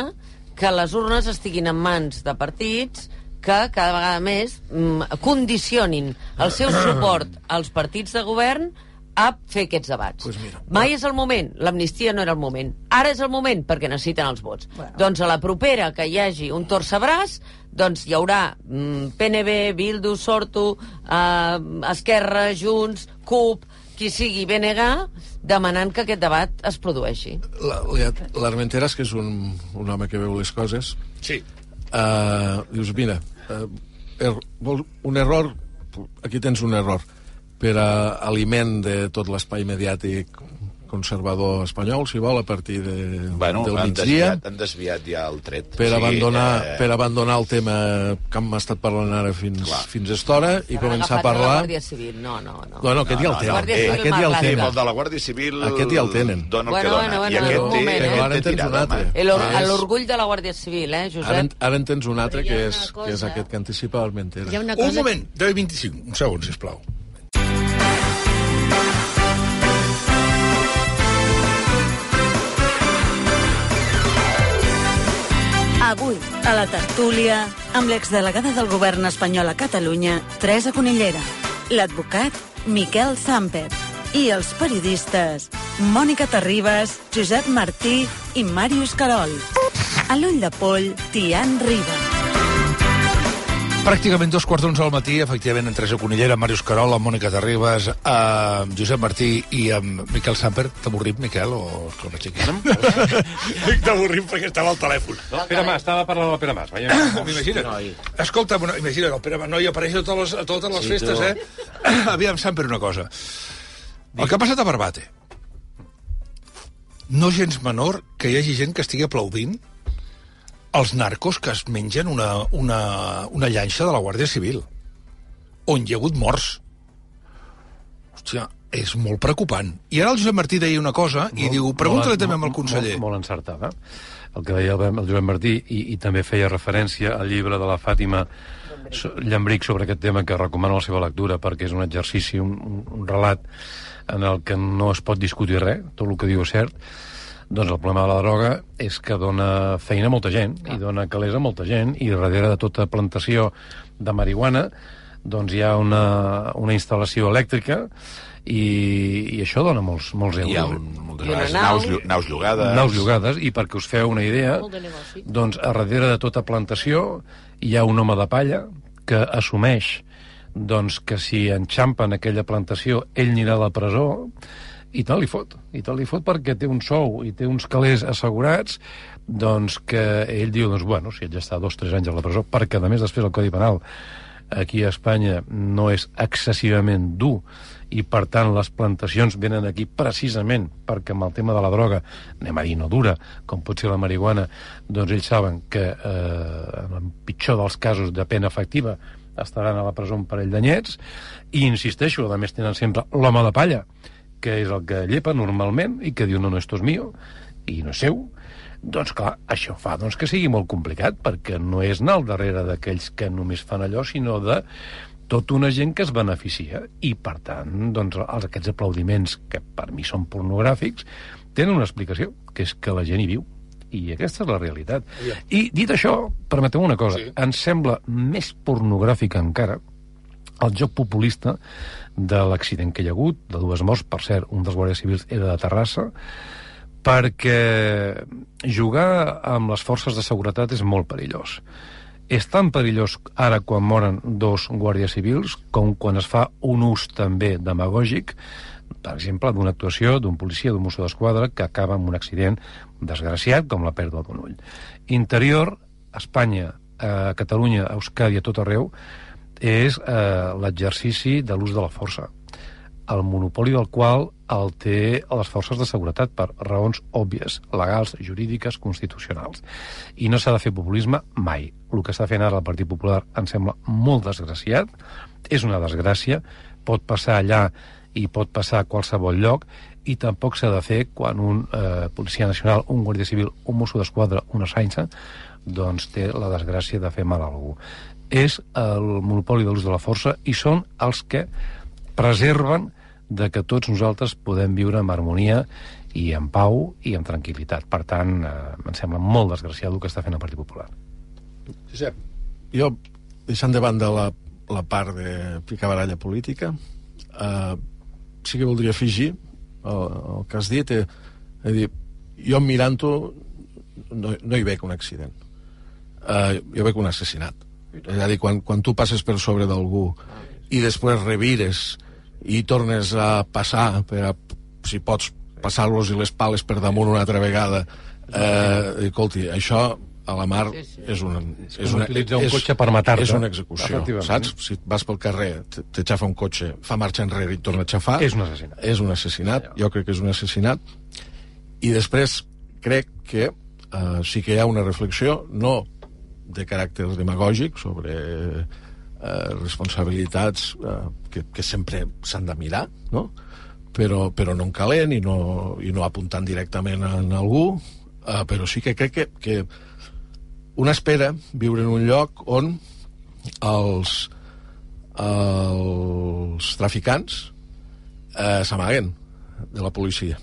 que les urnes estiguin en mans de partits que cada vegada més mm, condicionin el seu <clears throat> suport als partits de govern a fer aquests debats. Pues mira, Mai és el moment. L'amnistia no era el moment. Ara és el moment perquè necessiten els vots. Bueno. Doncs a la propera que hi hagi un torcebràs, doncs hi haurà mm, PNB, Bildu, Sortu, eh, Esquerra, Junts, CUP, qui sigui BNG, demanant que aquest debat es produeixi. La- la- L'Armenteras, que és un, un home que veu les coses, Sí. Uh, dius, mira, uh, er, vol, un error, aquí tens un error, per a aliment de tot l'espai mediàtic conservador espanyol, si vol, a partir de, Bueno, del han migdia, desviat, han desviat ja el tret. per, sigui, abandonar, eh, per abandonar el tema que hem estat parlant ara fins, fins a estora i començar a Agafat La parlar... Guàrdia Civil, no, no, no. Bueno, aquest ja el tenen. Guàrdia Civil Aquest ja el tenen. El de la Guàrdia Civil... Aquest ja el tenen. Dona el Bueno, que dona. bueno, bueno, I aquest té, moment, aquest eh? Ara en té tens un altre. El- L'orgull de la Guàrdia Civil, eh, Ara, Josep? en, ara en tens un altre, que és, que és aquest que anticipa ha una Un moment, 10 i 25, un segon, sisplau. Avui, a la tertúlia, amb l'exdelegada del govern espanyol a Catalunya, Teresa Conillera, l'advocat Miquel Samper i els periodistes Mònica Terribas, Josep Martí i Màrius Carol. A l'ull de poll, Tian Riba. Pràcticament dos quarts d'onze al matí, efectivament, en Teresa Conillera, Màrius Carol, amb Mònica Terribas, amb Josep Martí i amb Miquel Samper. T'ha avorrit, Miquel, o que xiquina? T'ha avorrit perquè estava al telèfon. Pere Mas, estava parlant del Pere Mas. M'imagina't. <coughs> Escolta, bueno, imagina't, el Pere Manoi apareix a totes les, a totes les Sí, festes, tu. eh? <coughs> Aviam, Samper, una cosa. El que ha passat a Barbate, no gens menor que hi hagi gent que estigui aplaudint els narcos que es mengen una, una, una llanxa de la Guàrdia Civil, on hi ha hagut morts. Hòstia, és molt preocupant. I ara el Josep Martí deia una cosa i diu, pregunta-li també amb el conseller. Molt, molt encertada. El que deia el, Joan Martí, i, i també feia referència al llibre de la Fàtima Llambric sobre aquest tema, que recomano la seva lectura perquè és un exercici, un, un, un relat en el que no es pot discutir res, tot el que diu és cert, doncs el problema de la droga és que dona feina a molta gent, i dona calés a molta gent, i darrere de tota plantació de marihuana doncs hi ha una, una instal·lació elèctrica i, i això dona molts, molts euros. Hi ha un, moltes vegades naus, llu- naus llogades. Naus llogades, i perquè us feu una idea, doncs a darrere de tota plantació hi ha un home de palla que assumeix doncs, que si enxampen aquella plantació ell anirà a la presó i tal li fot, i tal li fot perquè té un sou i té uns calés assegurats doncs que ell diu, doncs bueno, si ell ja està dos o tres anys a la presó, perquè a més després el Codi Penal aquí a Espanya no és excessivament dur i per tant les plantacions venen aquí precisament perquè amb el tema de la droga, anem a dir no dura, com pot ser la marihuana, doncs ells saben que eh, en el pitjor dels casos de pena efectiva estaran a la presó un parell d'anyets. I insisteixo, a més tenen sempre l'home de palla que és el que llepa normalment i que diu no, no, esto es mío i no és seu. Doncs clar, això fa doncs, que sigui molt complicat perquè no és anar al darrere d'aquells que només fan allò, sinó de tota una gent que es beneficia. I per tant, doncs, els, aquests aplaudiments que per mi són pornogràfics tenen una explicació, que és que la gent hi viu. I aquesta és la realitat. I dit això, permeteu una cosa, sí. ens sembla més pornogràfic encara el joc populista de l'accident que hi ha hagut, de dues morts, per cert, un dels guàrdies civils era de Terrassa, perquè jugar amb les forces de seguretat és molt perillós. És tan perillós ara quan moren dos guàrdies civils com quan es fa un ús també demagògic, per exemple, d'una actuació d'un policia, d'un mosso d'esquadra, que acaba amb un accident desgraciat com la pèrdua d'un ull. Interior, Espanya, a Catalunya, Euskadi, a tot arreu, és eh, l'exercici de l'ús de la força el monopoli del qual el té les forces de seguretat per raons òbvies, legals, jurídiques, constitucionals. I no s'ha de fer populisme mai. El que està fent ara el Partit Popular em sembla molt desgraciat, és una desgràcia, pot passar allà i pot passar a qualsevol lloc, i tampoc s'ha de fer quan un eh, policia nacional, un guàrdia civil, un mosso d'esquadra, una sainza, doncs té la desgràcia de fer mal a algú. És el monopoli de l'ús de la força i són els que preserven de que tots nosaltres podem viure en harmonia i en pau i en tranquil·litat. Per tant, eh, em sembla molt desgraciat el que està fent el Partit Popular. Josep. Jo, deixant de banda la, la part de picabaralla política, eh, sí que voldria afegir el, el que has dit. Eh, dir, jo mirant-ho no, no hi veig un accident. Eh, jo veig un assassinat. És a dir, quan, quan tu passes per sobre d'algú i després revires i tornes a passar per a, si pots passar-los i les pales per damunt una altra vegada eh, escolti, això a la mar és una, és una, utilitzar un cotxe per matar-te. és una execució, saps? Si vas pel carrer, t'aixafa un cotxe, fa marxa enrere i torna a aixafar... És un assassinat. És un assassinat, jo crec que és un assassinat. I després crec que eh, sí que hi ha una reflexió, no de caràcter demagògic, sobre eh, responsabilitats eh, que, que sempre s'han de mirar, no? però, però no en calent i no, i no apuntant directament en algú, eh, però sí que crec que, que una espera viure en un lloc on els, els traficants eh, s'amaguen de la policia.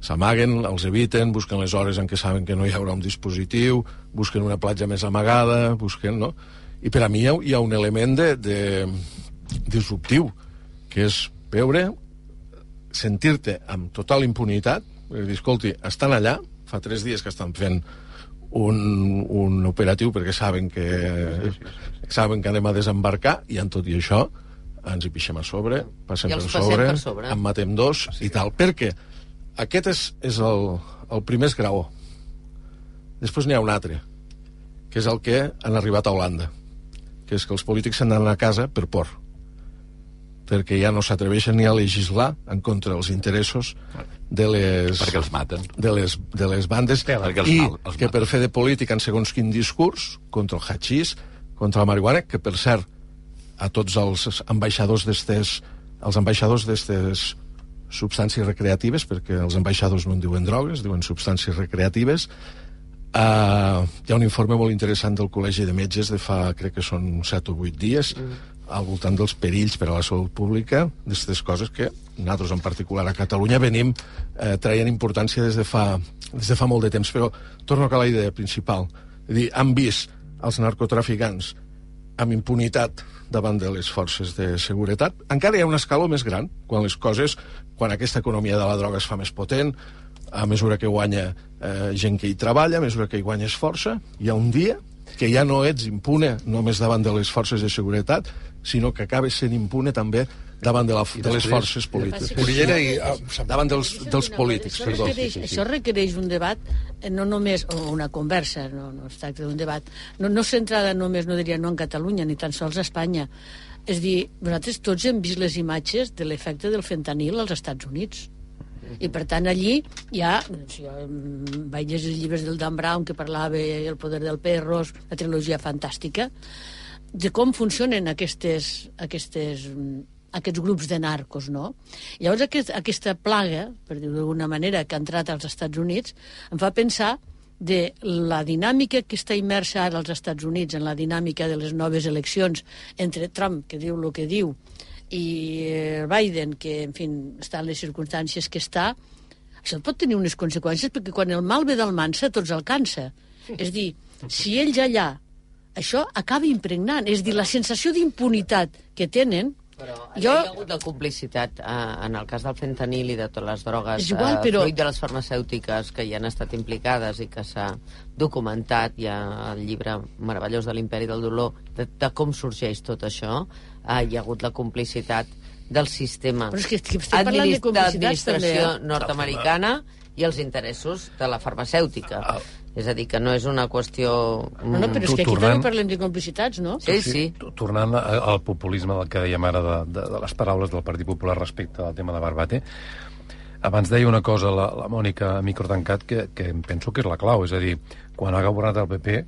S'amaguen, els eviten, busquen les hores en què saben que no hi haurà un dispositiu, busquen una platja més amagada, busquen, no? I per a mi hi ha, hi ha un element de, de disruptiu, que és veure, sentir-te amb total impunitat, dir, escolti, estan allà, fa tres dies que estan fent un, un operatiu perquè saben que saben que anem a desembarcar i en tot i això ens hi pixem a sobre, passem per sobre, per sobre. en matem dos i tal. Perquè aquest és, és el, el primer esgraó. Després n'hi ha un altre, que és el que han arribat a Holanda, que és que els polítics s'han d'anar a casa per por perquè ja no s'atreveixen ni a legislar en contra dels interessos de les... Perquè els maten. De les, de les bandes. Perquè els I mal- els que per fer de política en segons quin discurs, contra el hachís, contra la marihuana, que per cert, a tots els ambaixadors d'estes els ambaixadors d'estes substàncies recreatives, perquè els ambaixadors no en diuen drogues, diuen substàncies recreatives, Uh, hi ha un informe molt interessant del Col·legi de Metges de fa, crec que són 7 o 8 dies, mm. al voltant dels perills per a la salut pública, d'aquestes coses que nosaltres en particular a Catalunya venim eh, traient importància des de, fa, des de fa molt de temps. Però torno a la idea principal. És dir, han vist els narcotraficants amb impunitat davant de les forces de seguretat. Encara hi ha un escaló més gran, quan les coses, quan aquesta economia de la droga es fa més potent, a mesura que guanya eh, gent que hi treballa, a mesura que hi guanyes força, hi ha un dia que ja no ets impune només davant de les forces de seguretat, sinó que acabes sent impune també davant de, la, de les forces polítiques. Cunillera i... Ah, davant dels, dels polítics, Això perdó. requereix, això requereix un debat, eh, no només, o una conversa, no, no es tracta d'un debat, no, no centrada només, no diria, no en Catalunya, ni tan sols a Espanya. És dir, nosaltres tots hem vist les imatges de l'efecte del fentanil als Estats Units. I per tant allí hi ha, doncs, jo vaig llegir els llibres del Dan Brown que parlava El poder del perros, la trilogia fantàstica, de com funcionen aquestes, aquestes, aquests grups de narcos, no? Llavors aquest, aquesta plaga, per dir-ho d'alguna manera, que ha entrat als Estats Units, em fa pensar de la dinàmica que està immersa ara als Estats Units, en la dinàmica de les noves eleccions entre Trump, que diu el que diu, i Biden, que, en fi, està en les circumstàncies que està, això pot tenir unes conseqüències, perquè quan el mal ve del mansa, tots alcança. És dir, si ells allà això acaba impregnant. És dir, la sensació d'impunitat que tenen... Però jo... hi ha hagut de complicitat eh, en el cas del fentanil i de totes les drogues És igual, eh, però- fruit de les farmacèutiques que hi han estat implicades i que s'ha documentat hi ha el llibre meravellós de l'imperi del dolor de, de com sorgeix tot això eh, hi ha hagut la complicitat del sistema Però és que estem parlant de complicitats, administració també, eh? nord-americana i els interessos de la farmacèutica és a dir, que no és una qüestió No, no, però és que aquí tornant- també parlem de complicitats, no? Sí, sí. Tornant a- al populisme del que dèiem ara de, de, de les paraules del Partit Popular respecte al tema de Barbate, abans deia una cosa la, la Mònica a micro tancat que, que em penso que és la clau, és a dir, quan ha governat el PP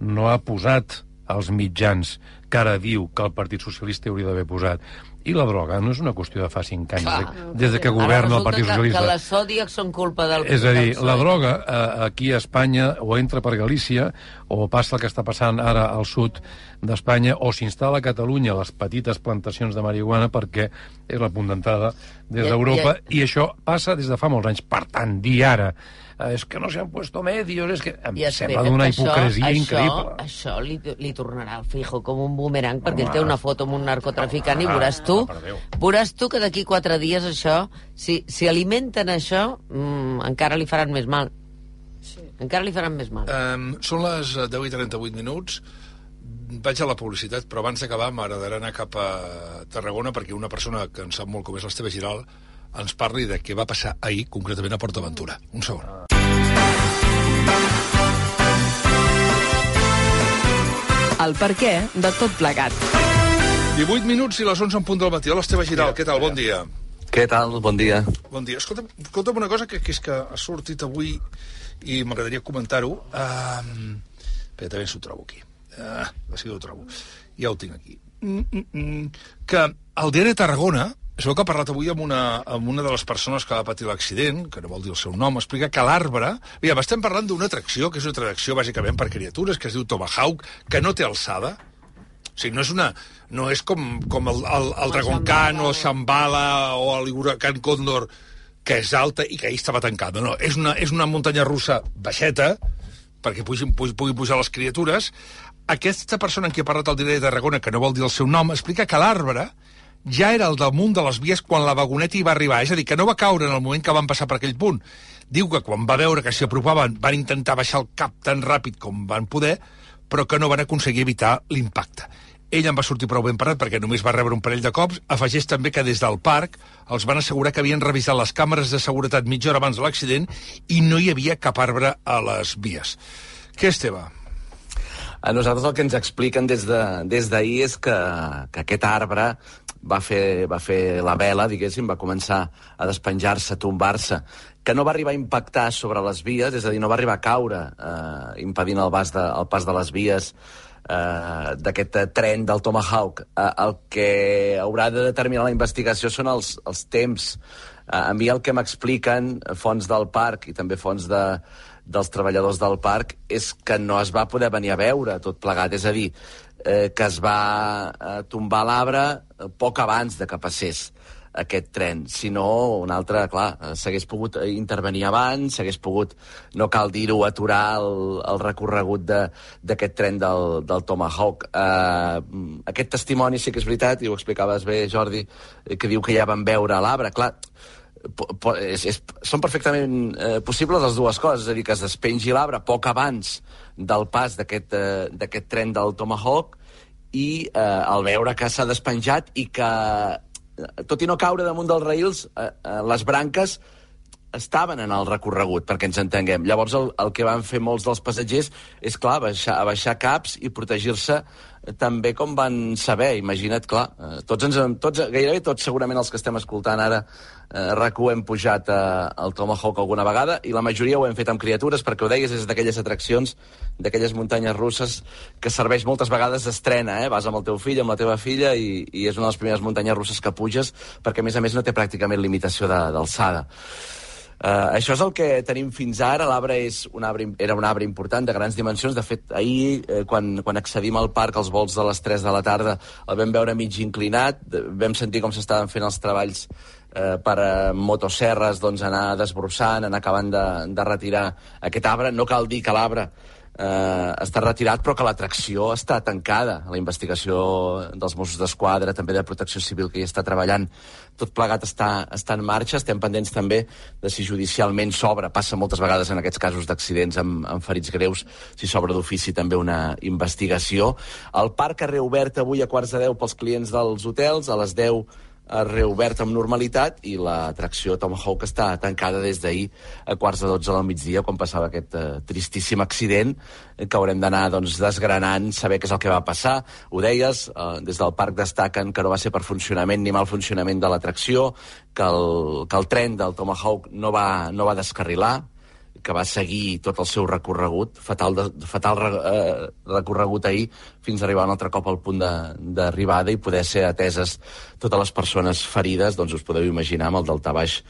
no ha posat els mitjans que ara diu que el Partit Socialista hauria d'haver posat. I la droga no és una qüestió de fa cinc anys, Clar. des de que governa el Partit Socialista. que, que les Zodiac són culpa del... És a dir, la droga eh, aquí a Espanya o entra per Galícia o passa el que està passant ara al sud d'Espanya o s'instal·la a Catalunya les petites plantacions de marihuana perquè és la punt d'entrada des d'Europa i- i això passa des de fa molts anys. Per tant, dir ara eh, és que no s'han puesto medios, és que em I sembla d'una hipocresia això, increïble. Això li, li tornarà al fijo com un boomerang, perquè Home. ell té una foto amb un narcotraficant i Ah, veuràs tu, Déu. veuràs tu que d'aquí quatre dies això, si, si alimenten això, mm, encara li faran més mal. Sí. Encara li faran més mal. Um, són les eh, 10 i 38 minuts. Vaig a la publicitat, però abans d'acabar m'agradarà anar cap a Tarragona perquè una persona que en sap molt com és l'Esteve Giral ens parli de què va passar ahir, concretament a PortAventura. Un segon. El per què de tot plegat. 18 minuts i les 11 en punt del matí. Hola, Esteve Giral, què tal? Bon dia. Què tal? Bon dia. Bon dia. Escolta'm, escolta'm una cosa que, que és que ha sortit avui i m'agradaria comentar-ho. Um, però també s'ho trobo aquí. Uh, que ho trobo. Ja ho tinc aquí. Mm, mm, mm, que el diari de Tarragona, es veu que ha parlat avui amb una, amb una de les persones que va patir l'accident, que no vol dir el seu nom, explica que l'arbre... Aviam, estem parlant d'una atracció, que és una atracció bàsicament per criatures, que es diu Tomahawk, que no té alçada, o sigui, no és, una, no és com, com el, el, el Dragon Khan o el Shambhala o el Huracan Condor, que és alta i que ahir estava tancada. No, és una, és una muntanya russa baixeta, perquè puguin, puguin, puguin pujar les criatures. Aquesta persona en qui ha parlat el diari de Tarragona, que no vol dir el seu nom, explica que l'arbre ja era al damunt de les vies quan la vagoneta hi va arribar. És a dir, que no va caure en el moment que van passar per aquell punt. Diu que quan va veure que s'hi apropaven van intentar baixar el cap tan ràpid com van poder, però que no van aconseguir evitar l'impacte. Ell en va sortir prou ben parat perquè només va rebre un parell de cops. Afegeix també que des del parc els van assegurar que havien revisat les càmeres de seguretat mitja hora abans de l'accident i no hi havia cap arbre a les vies. Què, Esteve? A nosaltres el que ens expliquen des d'ahir de, des és que, que aquest arbre va fer, va fer la vela, diguéssim, va començar a despenjar-se, a tombar-se, que no va arribar a impactar sobre les vies, és a dir, no va arribar a caure, eh, impedint el, de, el pas de les vies eh, d'aquest tren del Tomahawk. Eh, el que haurà de determinar la investigació són els, els temps. Eh, a mi el que m'expliquen fonts del parc i també fonts de, dels treballadors del parc és que no es va poder venir a veure tot plegat, és a dir, eh, que es va eh, tombar l'arbre eh, poc abans de que passés aquest tren. Si no, un altre, clar, eh, s'hagués pogut intervenir abans, s'hagués pogut, no cal dir-ho, aturar el, el recorregut d'aquest tren del, del Tomahawk. Uh, aquest testimoni sí que és veritat, i ho explicaves bé, Jordi, que diu que ja van veure l'arbre. Clar, és, és, són perfectament eh, possibles les dues coses, és a dir, que es despengi l'arbre poc abans del pas d'aquest eh, tren del Tomahawk i eh, al veure que s'ha despenjat i que, tot i no caure damunt dels raïls, eh, eh, les branques estaven en el recorregut, perquè ens entenguem. Llavors, el, el que van fer molts dels passatgers és, clar, baixar, abaixar caps i protegir-se també com van saber. Imagina't, clar, eh, tots ens, tots, gairebé tots, segurament els que estem escoltant ara, eh, rac hem pujat eh, al Tomahawk alguna vegada, i la majoria ho hem fet amb criatures, perquè ho deies, és d'aquelles atraccions, d'aquelles muntanyes russes, que serveix moltes vegades d'estrena, eh? Vas amb el teu fill, amb la teva filla, i, i és una de les primeres muntanyes russes que puges, perquè, a més a més, no té pràcticament limitació d'alçada. Uh, això és el que tenim fins ara. L'arbre un era un arbre important, de grans dimensions. De fet, ahir, eh, quan, quan accedim al parc, als vols de les 3 de la tarda, el vam veure mig inclinat, vam sentir com s'estaven fent els treballs eh, per a motoserres doncs, anar desbrossant, anar acabant de, de retirar aquest arbre. No cal dir que l'arbre eh, està retirat, però que l'atracció està tancada. La investigació dels Mossos d'Esquadra, també de Protecció Civil, que hi està treballant, tot plegat està, està en marxa. Estem pendents també de si judicialment s'obre, passa moltes vegades en aquests casos d'accidents amb, amb ferits greus, si s'obre d'ofici també una investigació. El parc ha reobert avui a quarts de deu pels clients dels hotels, a les 10 ha reobert amb normalitat i l'atracció Tomahawk està tancada des d'ahir a quarts de 12 del migdia quan passava aquest uh, tristíssim accident que haurem d'anar doncs, desgranant, saber què és el que va passar. Ho deies, uh, des del parc destaquen que no va ser per funcionament ni mal funcionament de l'atracció, que, el, que el tren del Tomahawk no va, no va descarrilar, que va seguir tot el seu recorregut, fatal, de, fatal eh, recorregut ahir, fins a arribar un altre cop al punt d'arribada i poder ser ateses totes les persones ferides, doncs us podeu imaginar amb el delta baix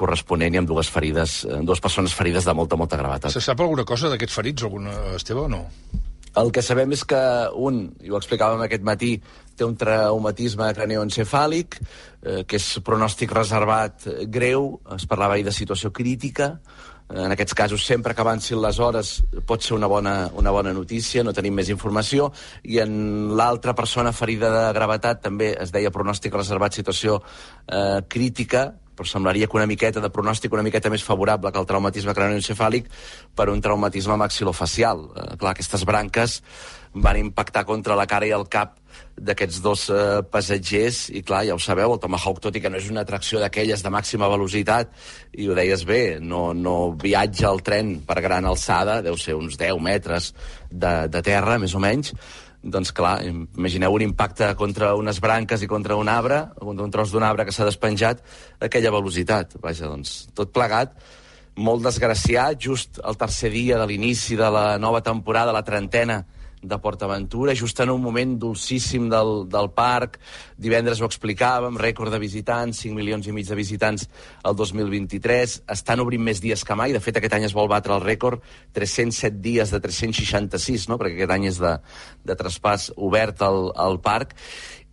corresponent i amb dues ferides, eh, dues persones ferides de molta, molta gravetat. Se sap alguna cosa d'aquests ferits, alguna, Esteve, o no? El que sabem és que un, i ho explicàvem aquest matí, té un traumatisme craneoencefàlic, eh, que és pronòstic reservat greu, es parlava ahir de situació crítica, en aquests casos, sempre que avancin les hores pot ser una bona, una bona notícia, no tenim més informació, i en l'altra persona ferida de gravetat també es deia pronòstic reservat, situació eh, crítica, però semblaria que una miqueta de pronòstic una miqueta més favorable que el traumatisme cranioencefàlic per un traumatisme maxilofacial. Eh, clar, aquestes branques van impactar contra la cara i el cap d'aquests dos eh, passatgers, i clar, ja ho sabeu, el Tomahawk, tot i que no és una atracció d'aquelles de màxima velocitat, i ho deies bé, no, no viatja el tren per gran alçada, deu ser uns 10 metres de, de terra, més o menys, doncs clar, imagineu un impacte contra unes branques i contra un arbre, contra un tros d'un arbre que s'ha despenjat, aquella velocitat. Vaja, doncs, tot plegat, molt desgraciat, just el tercer dia de l'inici de la nova temporada, la trentena, de PortAventura, just en un moment dolcíssim del, del parc. Divendres ho explicàvem, rècord de visitants, 5 milions i mig de visitants el 2023. Estan obrint més dies que mai. De fet, aquest any es vol batre el rècord, 307 dies de 366, no? perquè aquest any és de, de traspàs obert al, al parc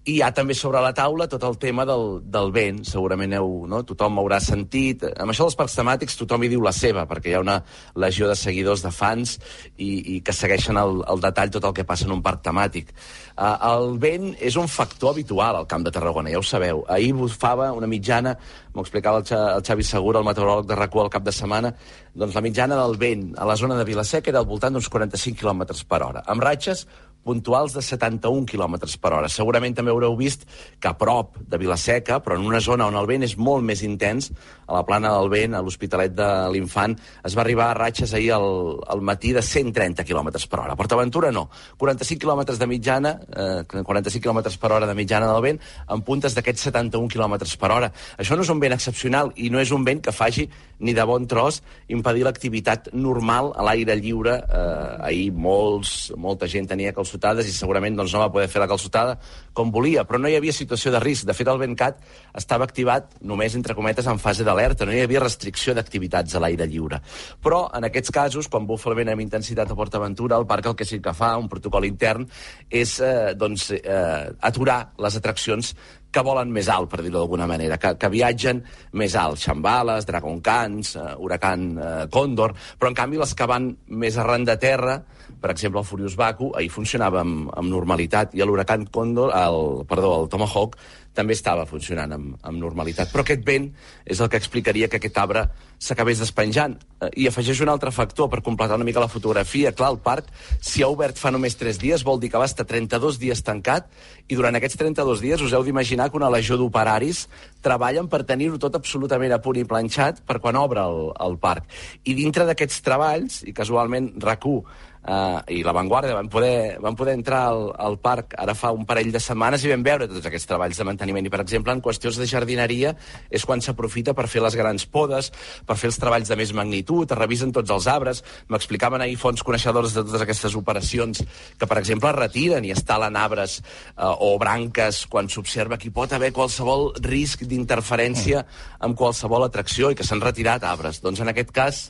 I hi ha també sobre la taula tot el tema del, del vent, segurament heu, no? tothom haurà sentit. Amb això dels parcs temàtics tothom hi diu la seva, perquè hi ha una legió de seguidors, de fans, i, i que segueixen el, el detall tot el que passa en un parc temàtic. Uh, el vent és un factor habitual al Camp de Tarragona, ja ho sabeu. Ahir bufava una mitjana, m'ho explicava el, Xa, el Xavi Segura, el meteoròleg de RAC1 al cap de setmana, doncs la mitjana del vent a la zona de Vilaseca era al voltant d'uns 45 km per hora, amb ratxes puntuals de 71 km per hora. Segurament també haureu vist que a prop de Vilaseca, però en una zona on el vent és molt més intens, a la plana del vent, a l'Hospitalet de l'Infant, es va arribar a ratxes ahir al, al matí de 130 km per hora. A Portaventura no. 45 km de mitjana, eh, 45 km per hora de mitjana del vent, amb puntes d'aquests 71 km per hora. Això no és un vent excepcional i no és un vent que faci ni de bon tros impedir l'activitat normal a l'aire lliure. Eh, ahir molts, molta gent tenia calçotades i segurament doncs, no va poder fer la calçotada com volia, però no hi havia situació de risc. De fet, el Ventcat estava activat només, entre cometes, en fase d'alerta. No hi havia restricció d'activitats a l'aire lliure. Però, en aquests casos, quan bufa el vent amb intensitat a PortAventura, el parc el que sí que fa, un protocol intern, és eh, doncs, eh, aturar les atraccions que volen més alt, per dir-ho d'alguna manera, que, que viatgen més alt, Xambales, Dragon Cans, uh, Huracan uh, Còndor, però en canvi les que van més arran de terra, per exemple el Furious Baku, ahir funcionava amb, amb normalitat, i l'Huracan Còndor, el, perdó, el Tomahawk, també estava funcionant amb, amb normalitat. Però aquest vent és el que explicaria que aquest arbre s'acabés despenjant. Eh, I afegeix un altre factor per completar una mica la fotografia. Clar, el parc, si ha obert fa només 3 dies, vol dir que va estar 32 dies tancat i durant aquests 32 dies us heu d'imaginar que una legió d'operaris treballen per tenir-ho tot absolutament a punt i planxat per quan obre el, el parc. I dintre d'aquests treballs, i casualment RAC1 Uh, i la Vanguardia van poder, van poder entrar al, al parc ara fa un parell de setmanes i vam veure tots aquests treballs de manteniment. I, per exemple, en qüestions de jardineria és quan s'aprofita per fer les grans podes, per fer els treballs de més magnitud, es revisen tots els arbres. M'explicaven ahir fons coneixedors de totes aquestes operacions que, per exemple, retiren i estalen arbres uh, o branques quan s'observa que hi pot haver qualsevol risc d'interferència amb qualsevol atracció i que s'han retirat arbres. Doncs en aquest cas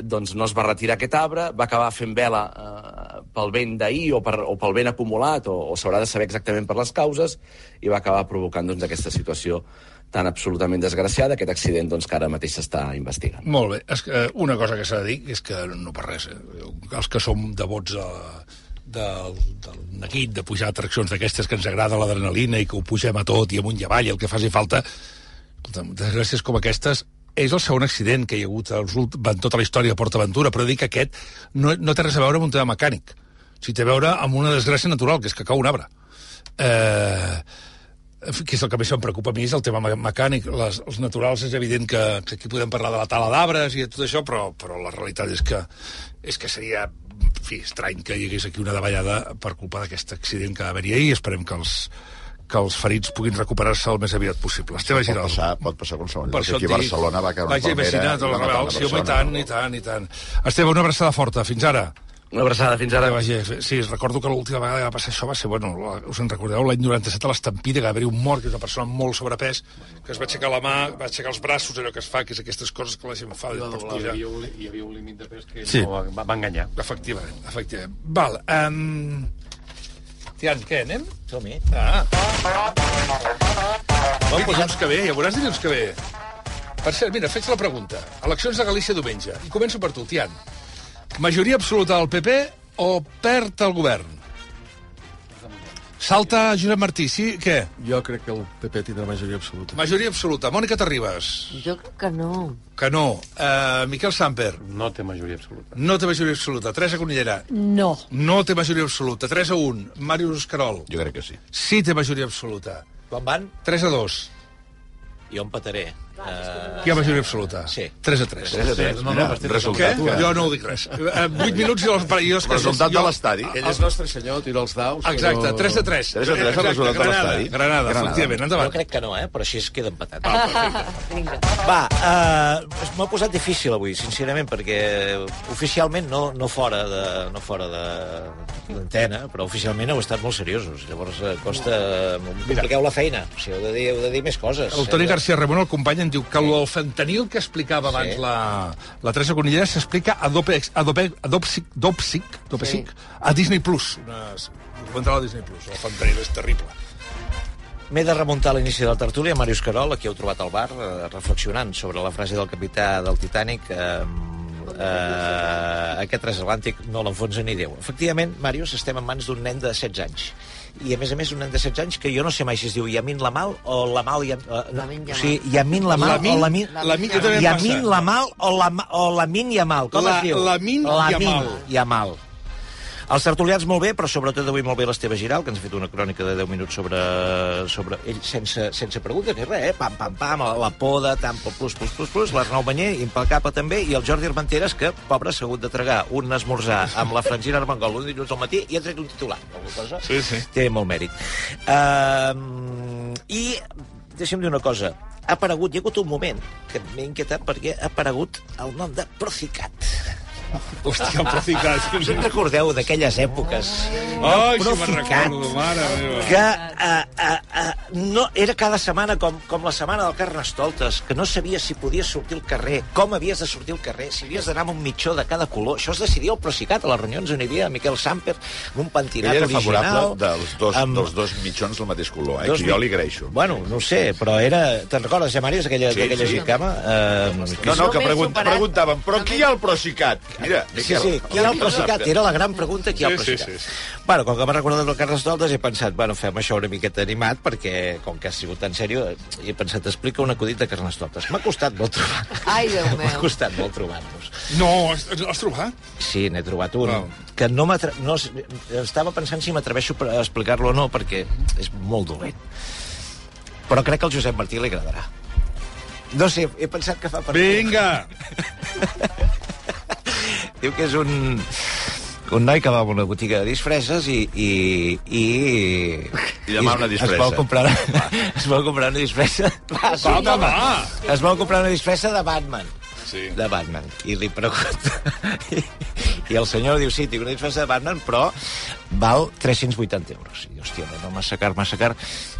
doncs no es va retirar aquest arbre, va acabar fent vela eh, pel vent d'ahir o, per, o pel vent acumulat, o, o s'haurà de saber exactament per les causes, i va acabar provocant doncs, aquesta situació tan absolutament desgraciada, aquest accident doncs, que ara mateix s'està investigant. Molt bé. Que, eh, una cosa que s'ha de dir és que no per res, eh, els que som devots a, del, del neguit, de pujar atraccions d'aquestes que ens agrada l'adrenalina i que ho pugem a tot i amunt i avall, el que faci falta, desgràcies com aquestes, és el segon accident que hi ha hagut en tota la història de PortAventura, però dic que aquest no, no té res a veure amb un tema mecànic. O sigui, té a veure amb una desgràcia natural, que és que cau un arbre. Eh, que és el que més em preocupa a mi, és el tema me- mecànic. Les, els naturals és evident que, que aquí podem parlar de la tala d'arbres i de tot això, però, però la realitat és que, és que seria en fi, estrany que hi hagués aquí una davallada per culpa d'aquest accident que va haver-hi ahir. Esperem que els, que els ferits puguin recuperar-se el més aviat possible. Esteve Pot Giral. passar, pot passar a qualsevol Per lloc. això Aquí et a dic, Barcelona va caure una Vaig imaginar palmera tot i el una Sí, home, i tant, i tant, i tant. Esteve, una abraçada forta. Fins ara. Una abraçada, fins ara. Que vagi. Sí, recordo que l'última vegada que va passar això va ser, bueno, la- us en recordeu, l'any 97 a l'Estampida, que va haver un mort, que és una persona amb molt sobrepès, que es va aixecar la mà, va aixecar els braços, allò que es fa, que és aquestes coses que la gent fa. Hi havia, un, hi havia un límit de pes que Sí. no va, va, va enganyar. Efectivament, efectivament. Val, um... Tian, què, anem? Som-hi. Ah. Ui, dilluns que ve, ja veuràs dilluns que ve. Per cert, mira, faig la pregunta. Eleccions de Galícia diumenge. I començo per tu, Tian. Majoria absoluta del PP o perd el govern? Salta Josep Martí, sí? Què? Jo crec que el PP tindrà majoria absoluta. Majoria absoluta. Mònica Terribas. Jo crec que no. Que no. Uh, Miquel Samper. No té majoria absoluta. No té majoria absoluta. Teresa Conillera. No. No té majoria absoluta. 3 a 1. Màrius Carol. Jo crec que sí. Sí té majoria absoluta. Quan van? 3 a 2. Jo empataré. Uh, Hi ha majoria absoluta. Sí. 3 a 3. 3 a 3. No, Mira, no, resultat, resultat, eh? Jo no ho dic res. 8 minuts i els... Jo, que- Resultat de jo- l'estadi. Ell és nostre senyor, tira els daus. Exacte, però- 3 a 3. 3 a 3 el resultat de Granada, l'estadi. Granada, Granada. efectivament, jo endavant. crec que no, eh? però així es queda empatat. Vinga. Va, uh, m'ha posat difícil avui, sincerament, perquè oficialment, no, no fora de no fora de l'antena, però oficialment heu estat molt seriosos. Llavors eh, costa... Compliqueu la feina. O sigui, heu de dir, heu de dir més coses. El Toni García Ramon, el company, em diu que el fentanil que explicava abans Sí. la, la Teresa Conillera s'explica a Dope, a Dope, a Dopsic, Dopsic, Dopsic, a Disney Plus. Una documental a Disney Plus. El fentanil és terrible. M'he de remuntar a l'inici de la tertúlia, Màrius Carol, aquí heu trobat al bar, eh, reflexionant sobre la frase del capità del Titanic, eh, eh, aquest transatlàntic no l'enfonsa ni Déu. Efectivament, Màrius, estem en mans d'un nen de 16 anys. I, a més a més, un nen de 16 anys que jo no sé mai si es diu Yamin Lamal o Lamal... Yam, eh, no, o sigui, Yamin Lamal Lamin- o Lamin... Lamin- em Yamin. Lamal o, Lama, o Lamin Yamal. Com La- es diu? Lamin Yamal. Yamal. Els tertulians molt bé, però sobretot avui molt bé l'Esteve Giral, que ens ha fet una crònica de 10 minuts sobre, sobre ell sense, sense preguntes ni res, eh? pam, pam, pam, la, poda, tant, plus, plus, plus, plus, l'Arnau Banyer, impecable també, i el Jordi Armenteres, que, pobre, s'ha hagut de tragar un esmorzar amb la Francina Armengol un dilluns al matí i ha tret un titular. Cosa Sí, sí. té molt mèrit. Uh, I deixa'm dir una cosa. Ha aparegut, hi ha hagut un moment que m'he inquietat perquè ha aparegut el nom de Procicat. Hòstia, el Procicat. Us en recordeu d'aquelles èpoques? Ai, del si me'n recordo, mare meva. Que uh, uh, uh, no, era cada setmana com, com la setmana del Carnestoltes, que no sabies si podies sortir al carrer, com havies de sortir al carrer, si havies d'anar amb un mitjó de cada color. Això es decidia al Procicat, a les reunions on hi havia Miquel Samper, amb un pentinat Ell era original. favorable dels dos, amb- dels dos mitjons del mateix color, eh? Dos que jo li agraeixo. Bueno, no ho sé, però era... Te'n recordes, ja, Màrius, aquella, Sí, aquella sí. gicama? Eh, No, no, que pregun preguntàvem, però qui hi ha el Procicat? Mira, Sí, Miquel. sí, qui hi ha el Procicat? Era la gran pregunta, qui hi ha el Sí, sí, sí, Bueno, com que m'ha recordat el Carles Doltes, he pensat, bueno, fem això una miqueta animat, perquè, com que ha sigut tan sèrio, he pensat, explica un acudit de Carnestoltes. M'ha costat molt trobar Ai, Déu <laughs> M'ha meu. costat molt trobar-los. No, has, has trobat? Sí, n'he trobat un. Val. Que no no, estava pensant si m'atreveixo a explicar-lo o no, perquè és molt dolent. Però crec que al Josep Martí li agradarà. No sé, he pensat que fa per... Vinga! <laughs> Diu que és un, un noi que va a una botiga de disfresses i... I, i, I demà una disfressa. Es vol comprar, <laughs> es vol comprar una disfressa... Va, Va, va, va. Es vol comprar una disfressa de Batman. Sí. De Batman. I li pregunta... <laughs> I, I el senyor diu, sí, tinc una disfressa de Batman, però val 380 euros. I, hòstia, no, massa car, massa car.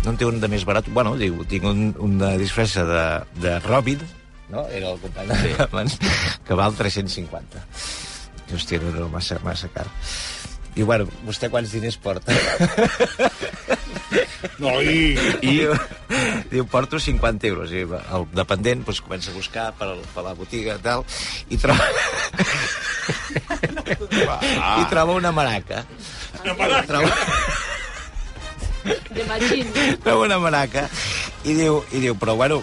No en té un de més barat. Bueno, diu, tinc un, una disfressa de, de Robin, no? Era el company de Batman, que val 350. I, hòstia, no, no, massa, massa car. Diu, bueno, vostè quants diners porta? No, i... I diu, porto 50 euros. I el dependent doncs, comença a buscar per, per la botiga i tal, i troba... I troba una maraca. Una maraca? Troba, Imagina. troba una maraca i diu, i diu però bueno,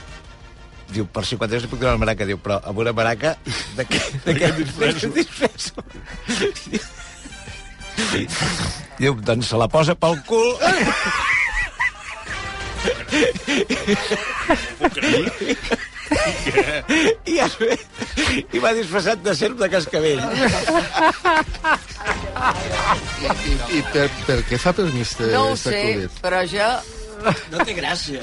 diu, per 50 euros li puc donar una maraca, diu, però amb una maraca de què, <laughs> de què disfresso? disfresso? I, diu, doncs se la posa pel cul <laughs> i, ja, i va disfressat de serp de cascavell. I, i per, per què fa permís de No ho sé, però jo... No té gràcia.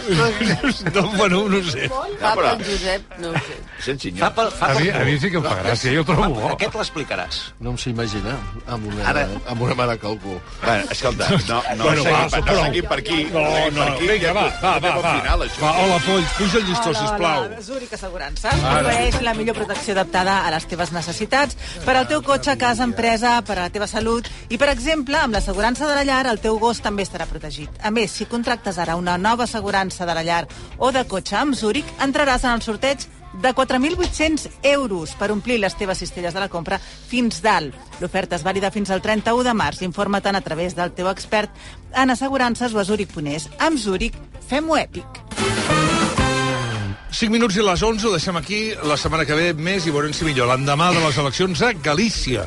No, bueno, no ho sé. Fa pel Josep, no ho sé. Sense Fa pel, fa A mi, a mi sí que em fa gràcia, jo ho trobo bo. Aquest l'explicaràs. No em sé imaginar amb una, Ara- amb una maraca al cul. Bueno, escolta, no, no, Bueno, seguim, va, no seguim per aquí. No, no, per aquí, vinga, va, va, va, al va. Final, això. Va, hola, Polls, puja el llistó, sisplau. Zurich Assegurances proveeix la millor protecció adaptada a les teves necessitats per al teu cotxe, casa, empresa, per a la teva salut i, per exemple, amb l'assegurança de la llar, el teu gos també estarà protegit. A més, si contractes ara una nova assegurança de la llar o de cotxe amb Zurich, entraràs en el sorteig de 4.800 euros per omplir les teves cistelles de la compra fins dalt. L'oferta és vàlida fins al 31 de març. Informa-te'n a través del teu expert en assegurances o a Zurich.es. Amb Zurich, fem-ho èpic. 5 minuts i les 11 ho deixem aquí. La setmana que ve més i veurem si millor. L'endemà de les eleccions a Galícia.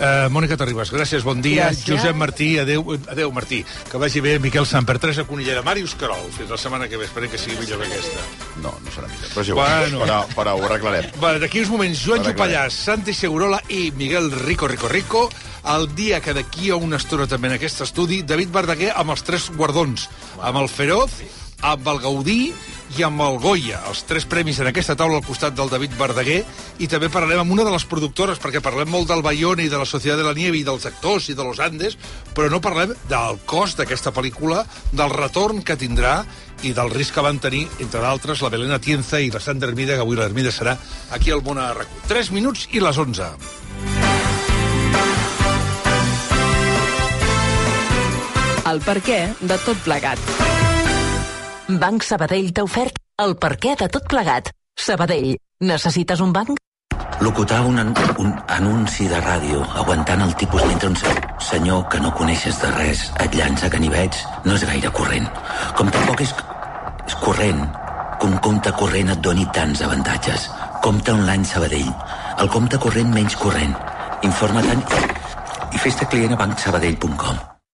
Uh, Mònica Terribas, gràcies, bon dia. Gràcies. Josep Martí, adeu, adeu Martí. Que vagi bé Miquel Samper, Teresa Conillera, Màrius Carol. Fins la setmana que ve, esperem que sigui millor que aquesta. No, no serà millor. Però, és igual, Bueno. però, però ho arreglarem. Vale, d'aquí uns moments, Joan Jopallàs, Santi Segurola i Miguel Rico Rico Rico. El dia que d'aquí a una estona també en aquest estudi, David Verdaguer amb els tres guardons. Amb el Feroz, amb el Gaudí i amb el Goya. Els tres premis en aquesta taula al costat del David Verdaguer. I també parlarem amb una de les productores, perquè parlem molt del Bayona i de la Societat de la Nieve i dels actors i de los Andes, però no parlem del cost d'aquesta pel·lícula, del retorn que tindrà i del risc que van tenir, entre d'altres, la Belén Atienza i la Sandra Hermida, que avui l'Hermida serà aquí al Món a RAC1. 3 minuts i les 11. El per què de tot plegat. Banc Sabadell t'ha ofert el perquè de tot plegat. Sabadell, necessites un banc? Locutar un, an un anunci de ràdio aguantant el tipus mentre un se senyor que no coneixes de res et llança ganivets no és gaire corrent. Com tampoc és, és corrent que un compte corrent et doni tants avantatges. Compte online Sabadell. El compte corrent menys corrent. Informa-te'n i, i fes-te client a bancsabadell.com.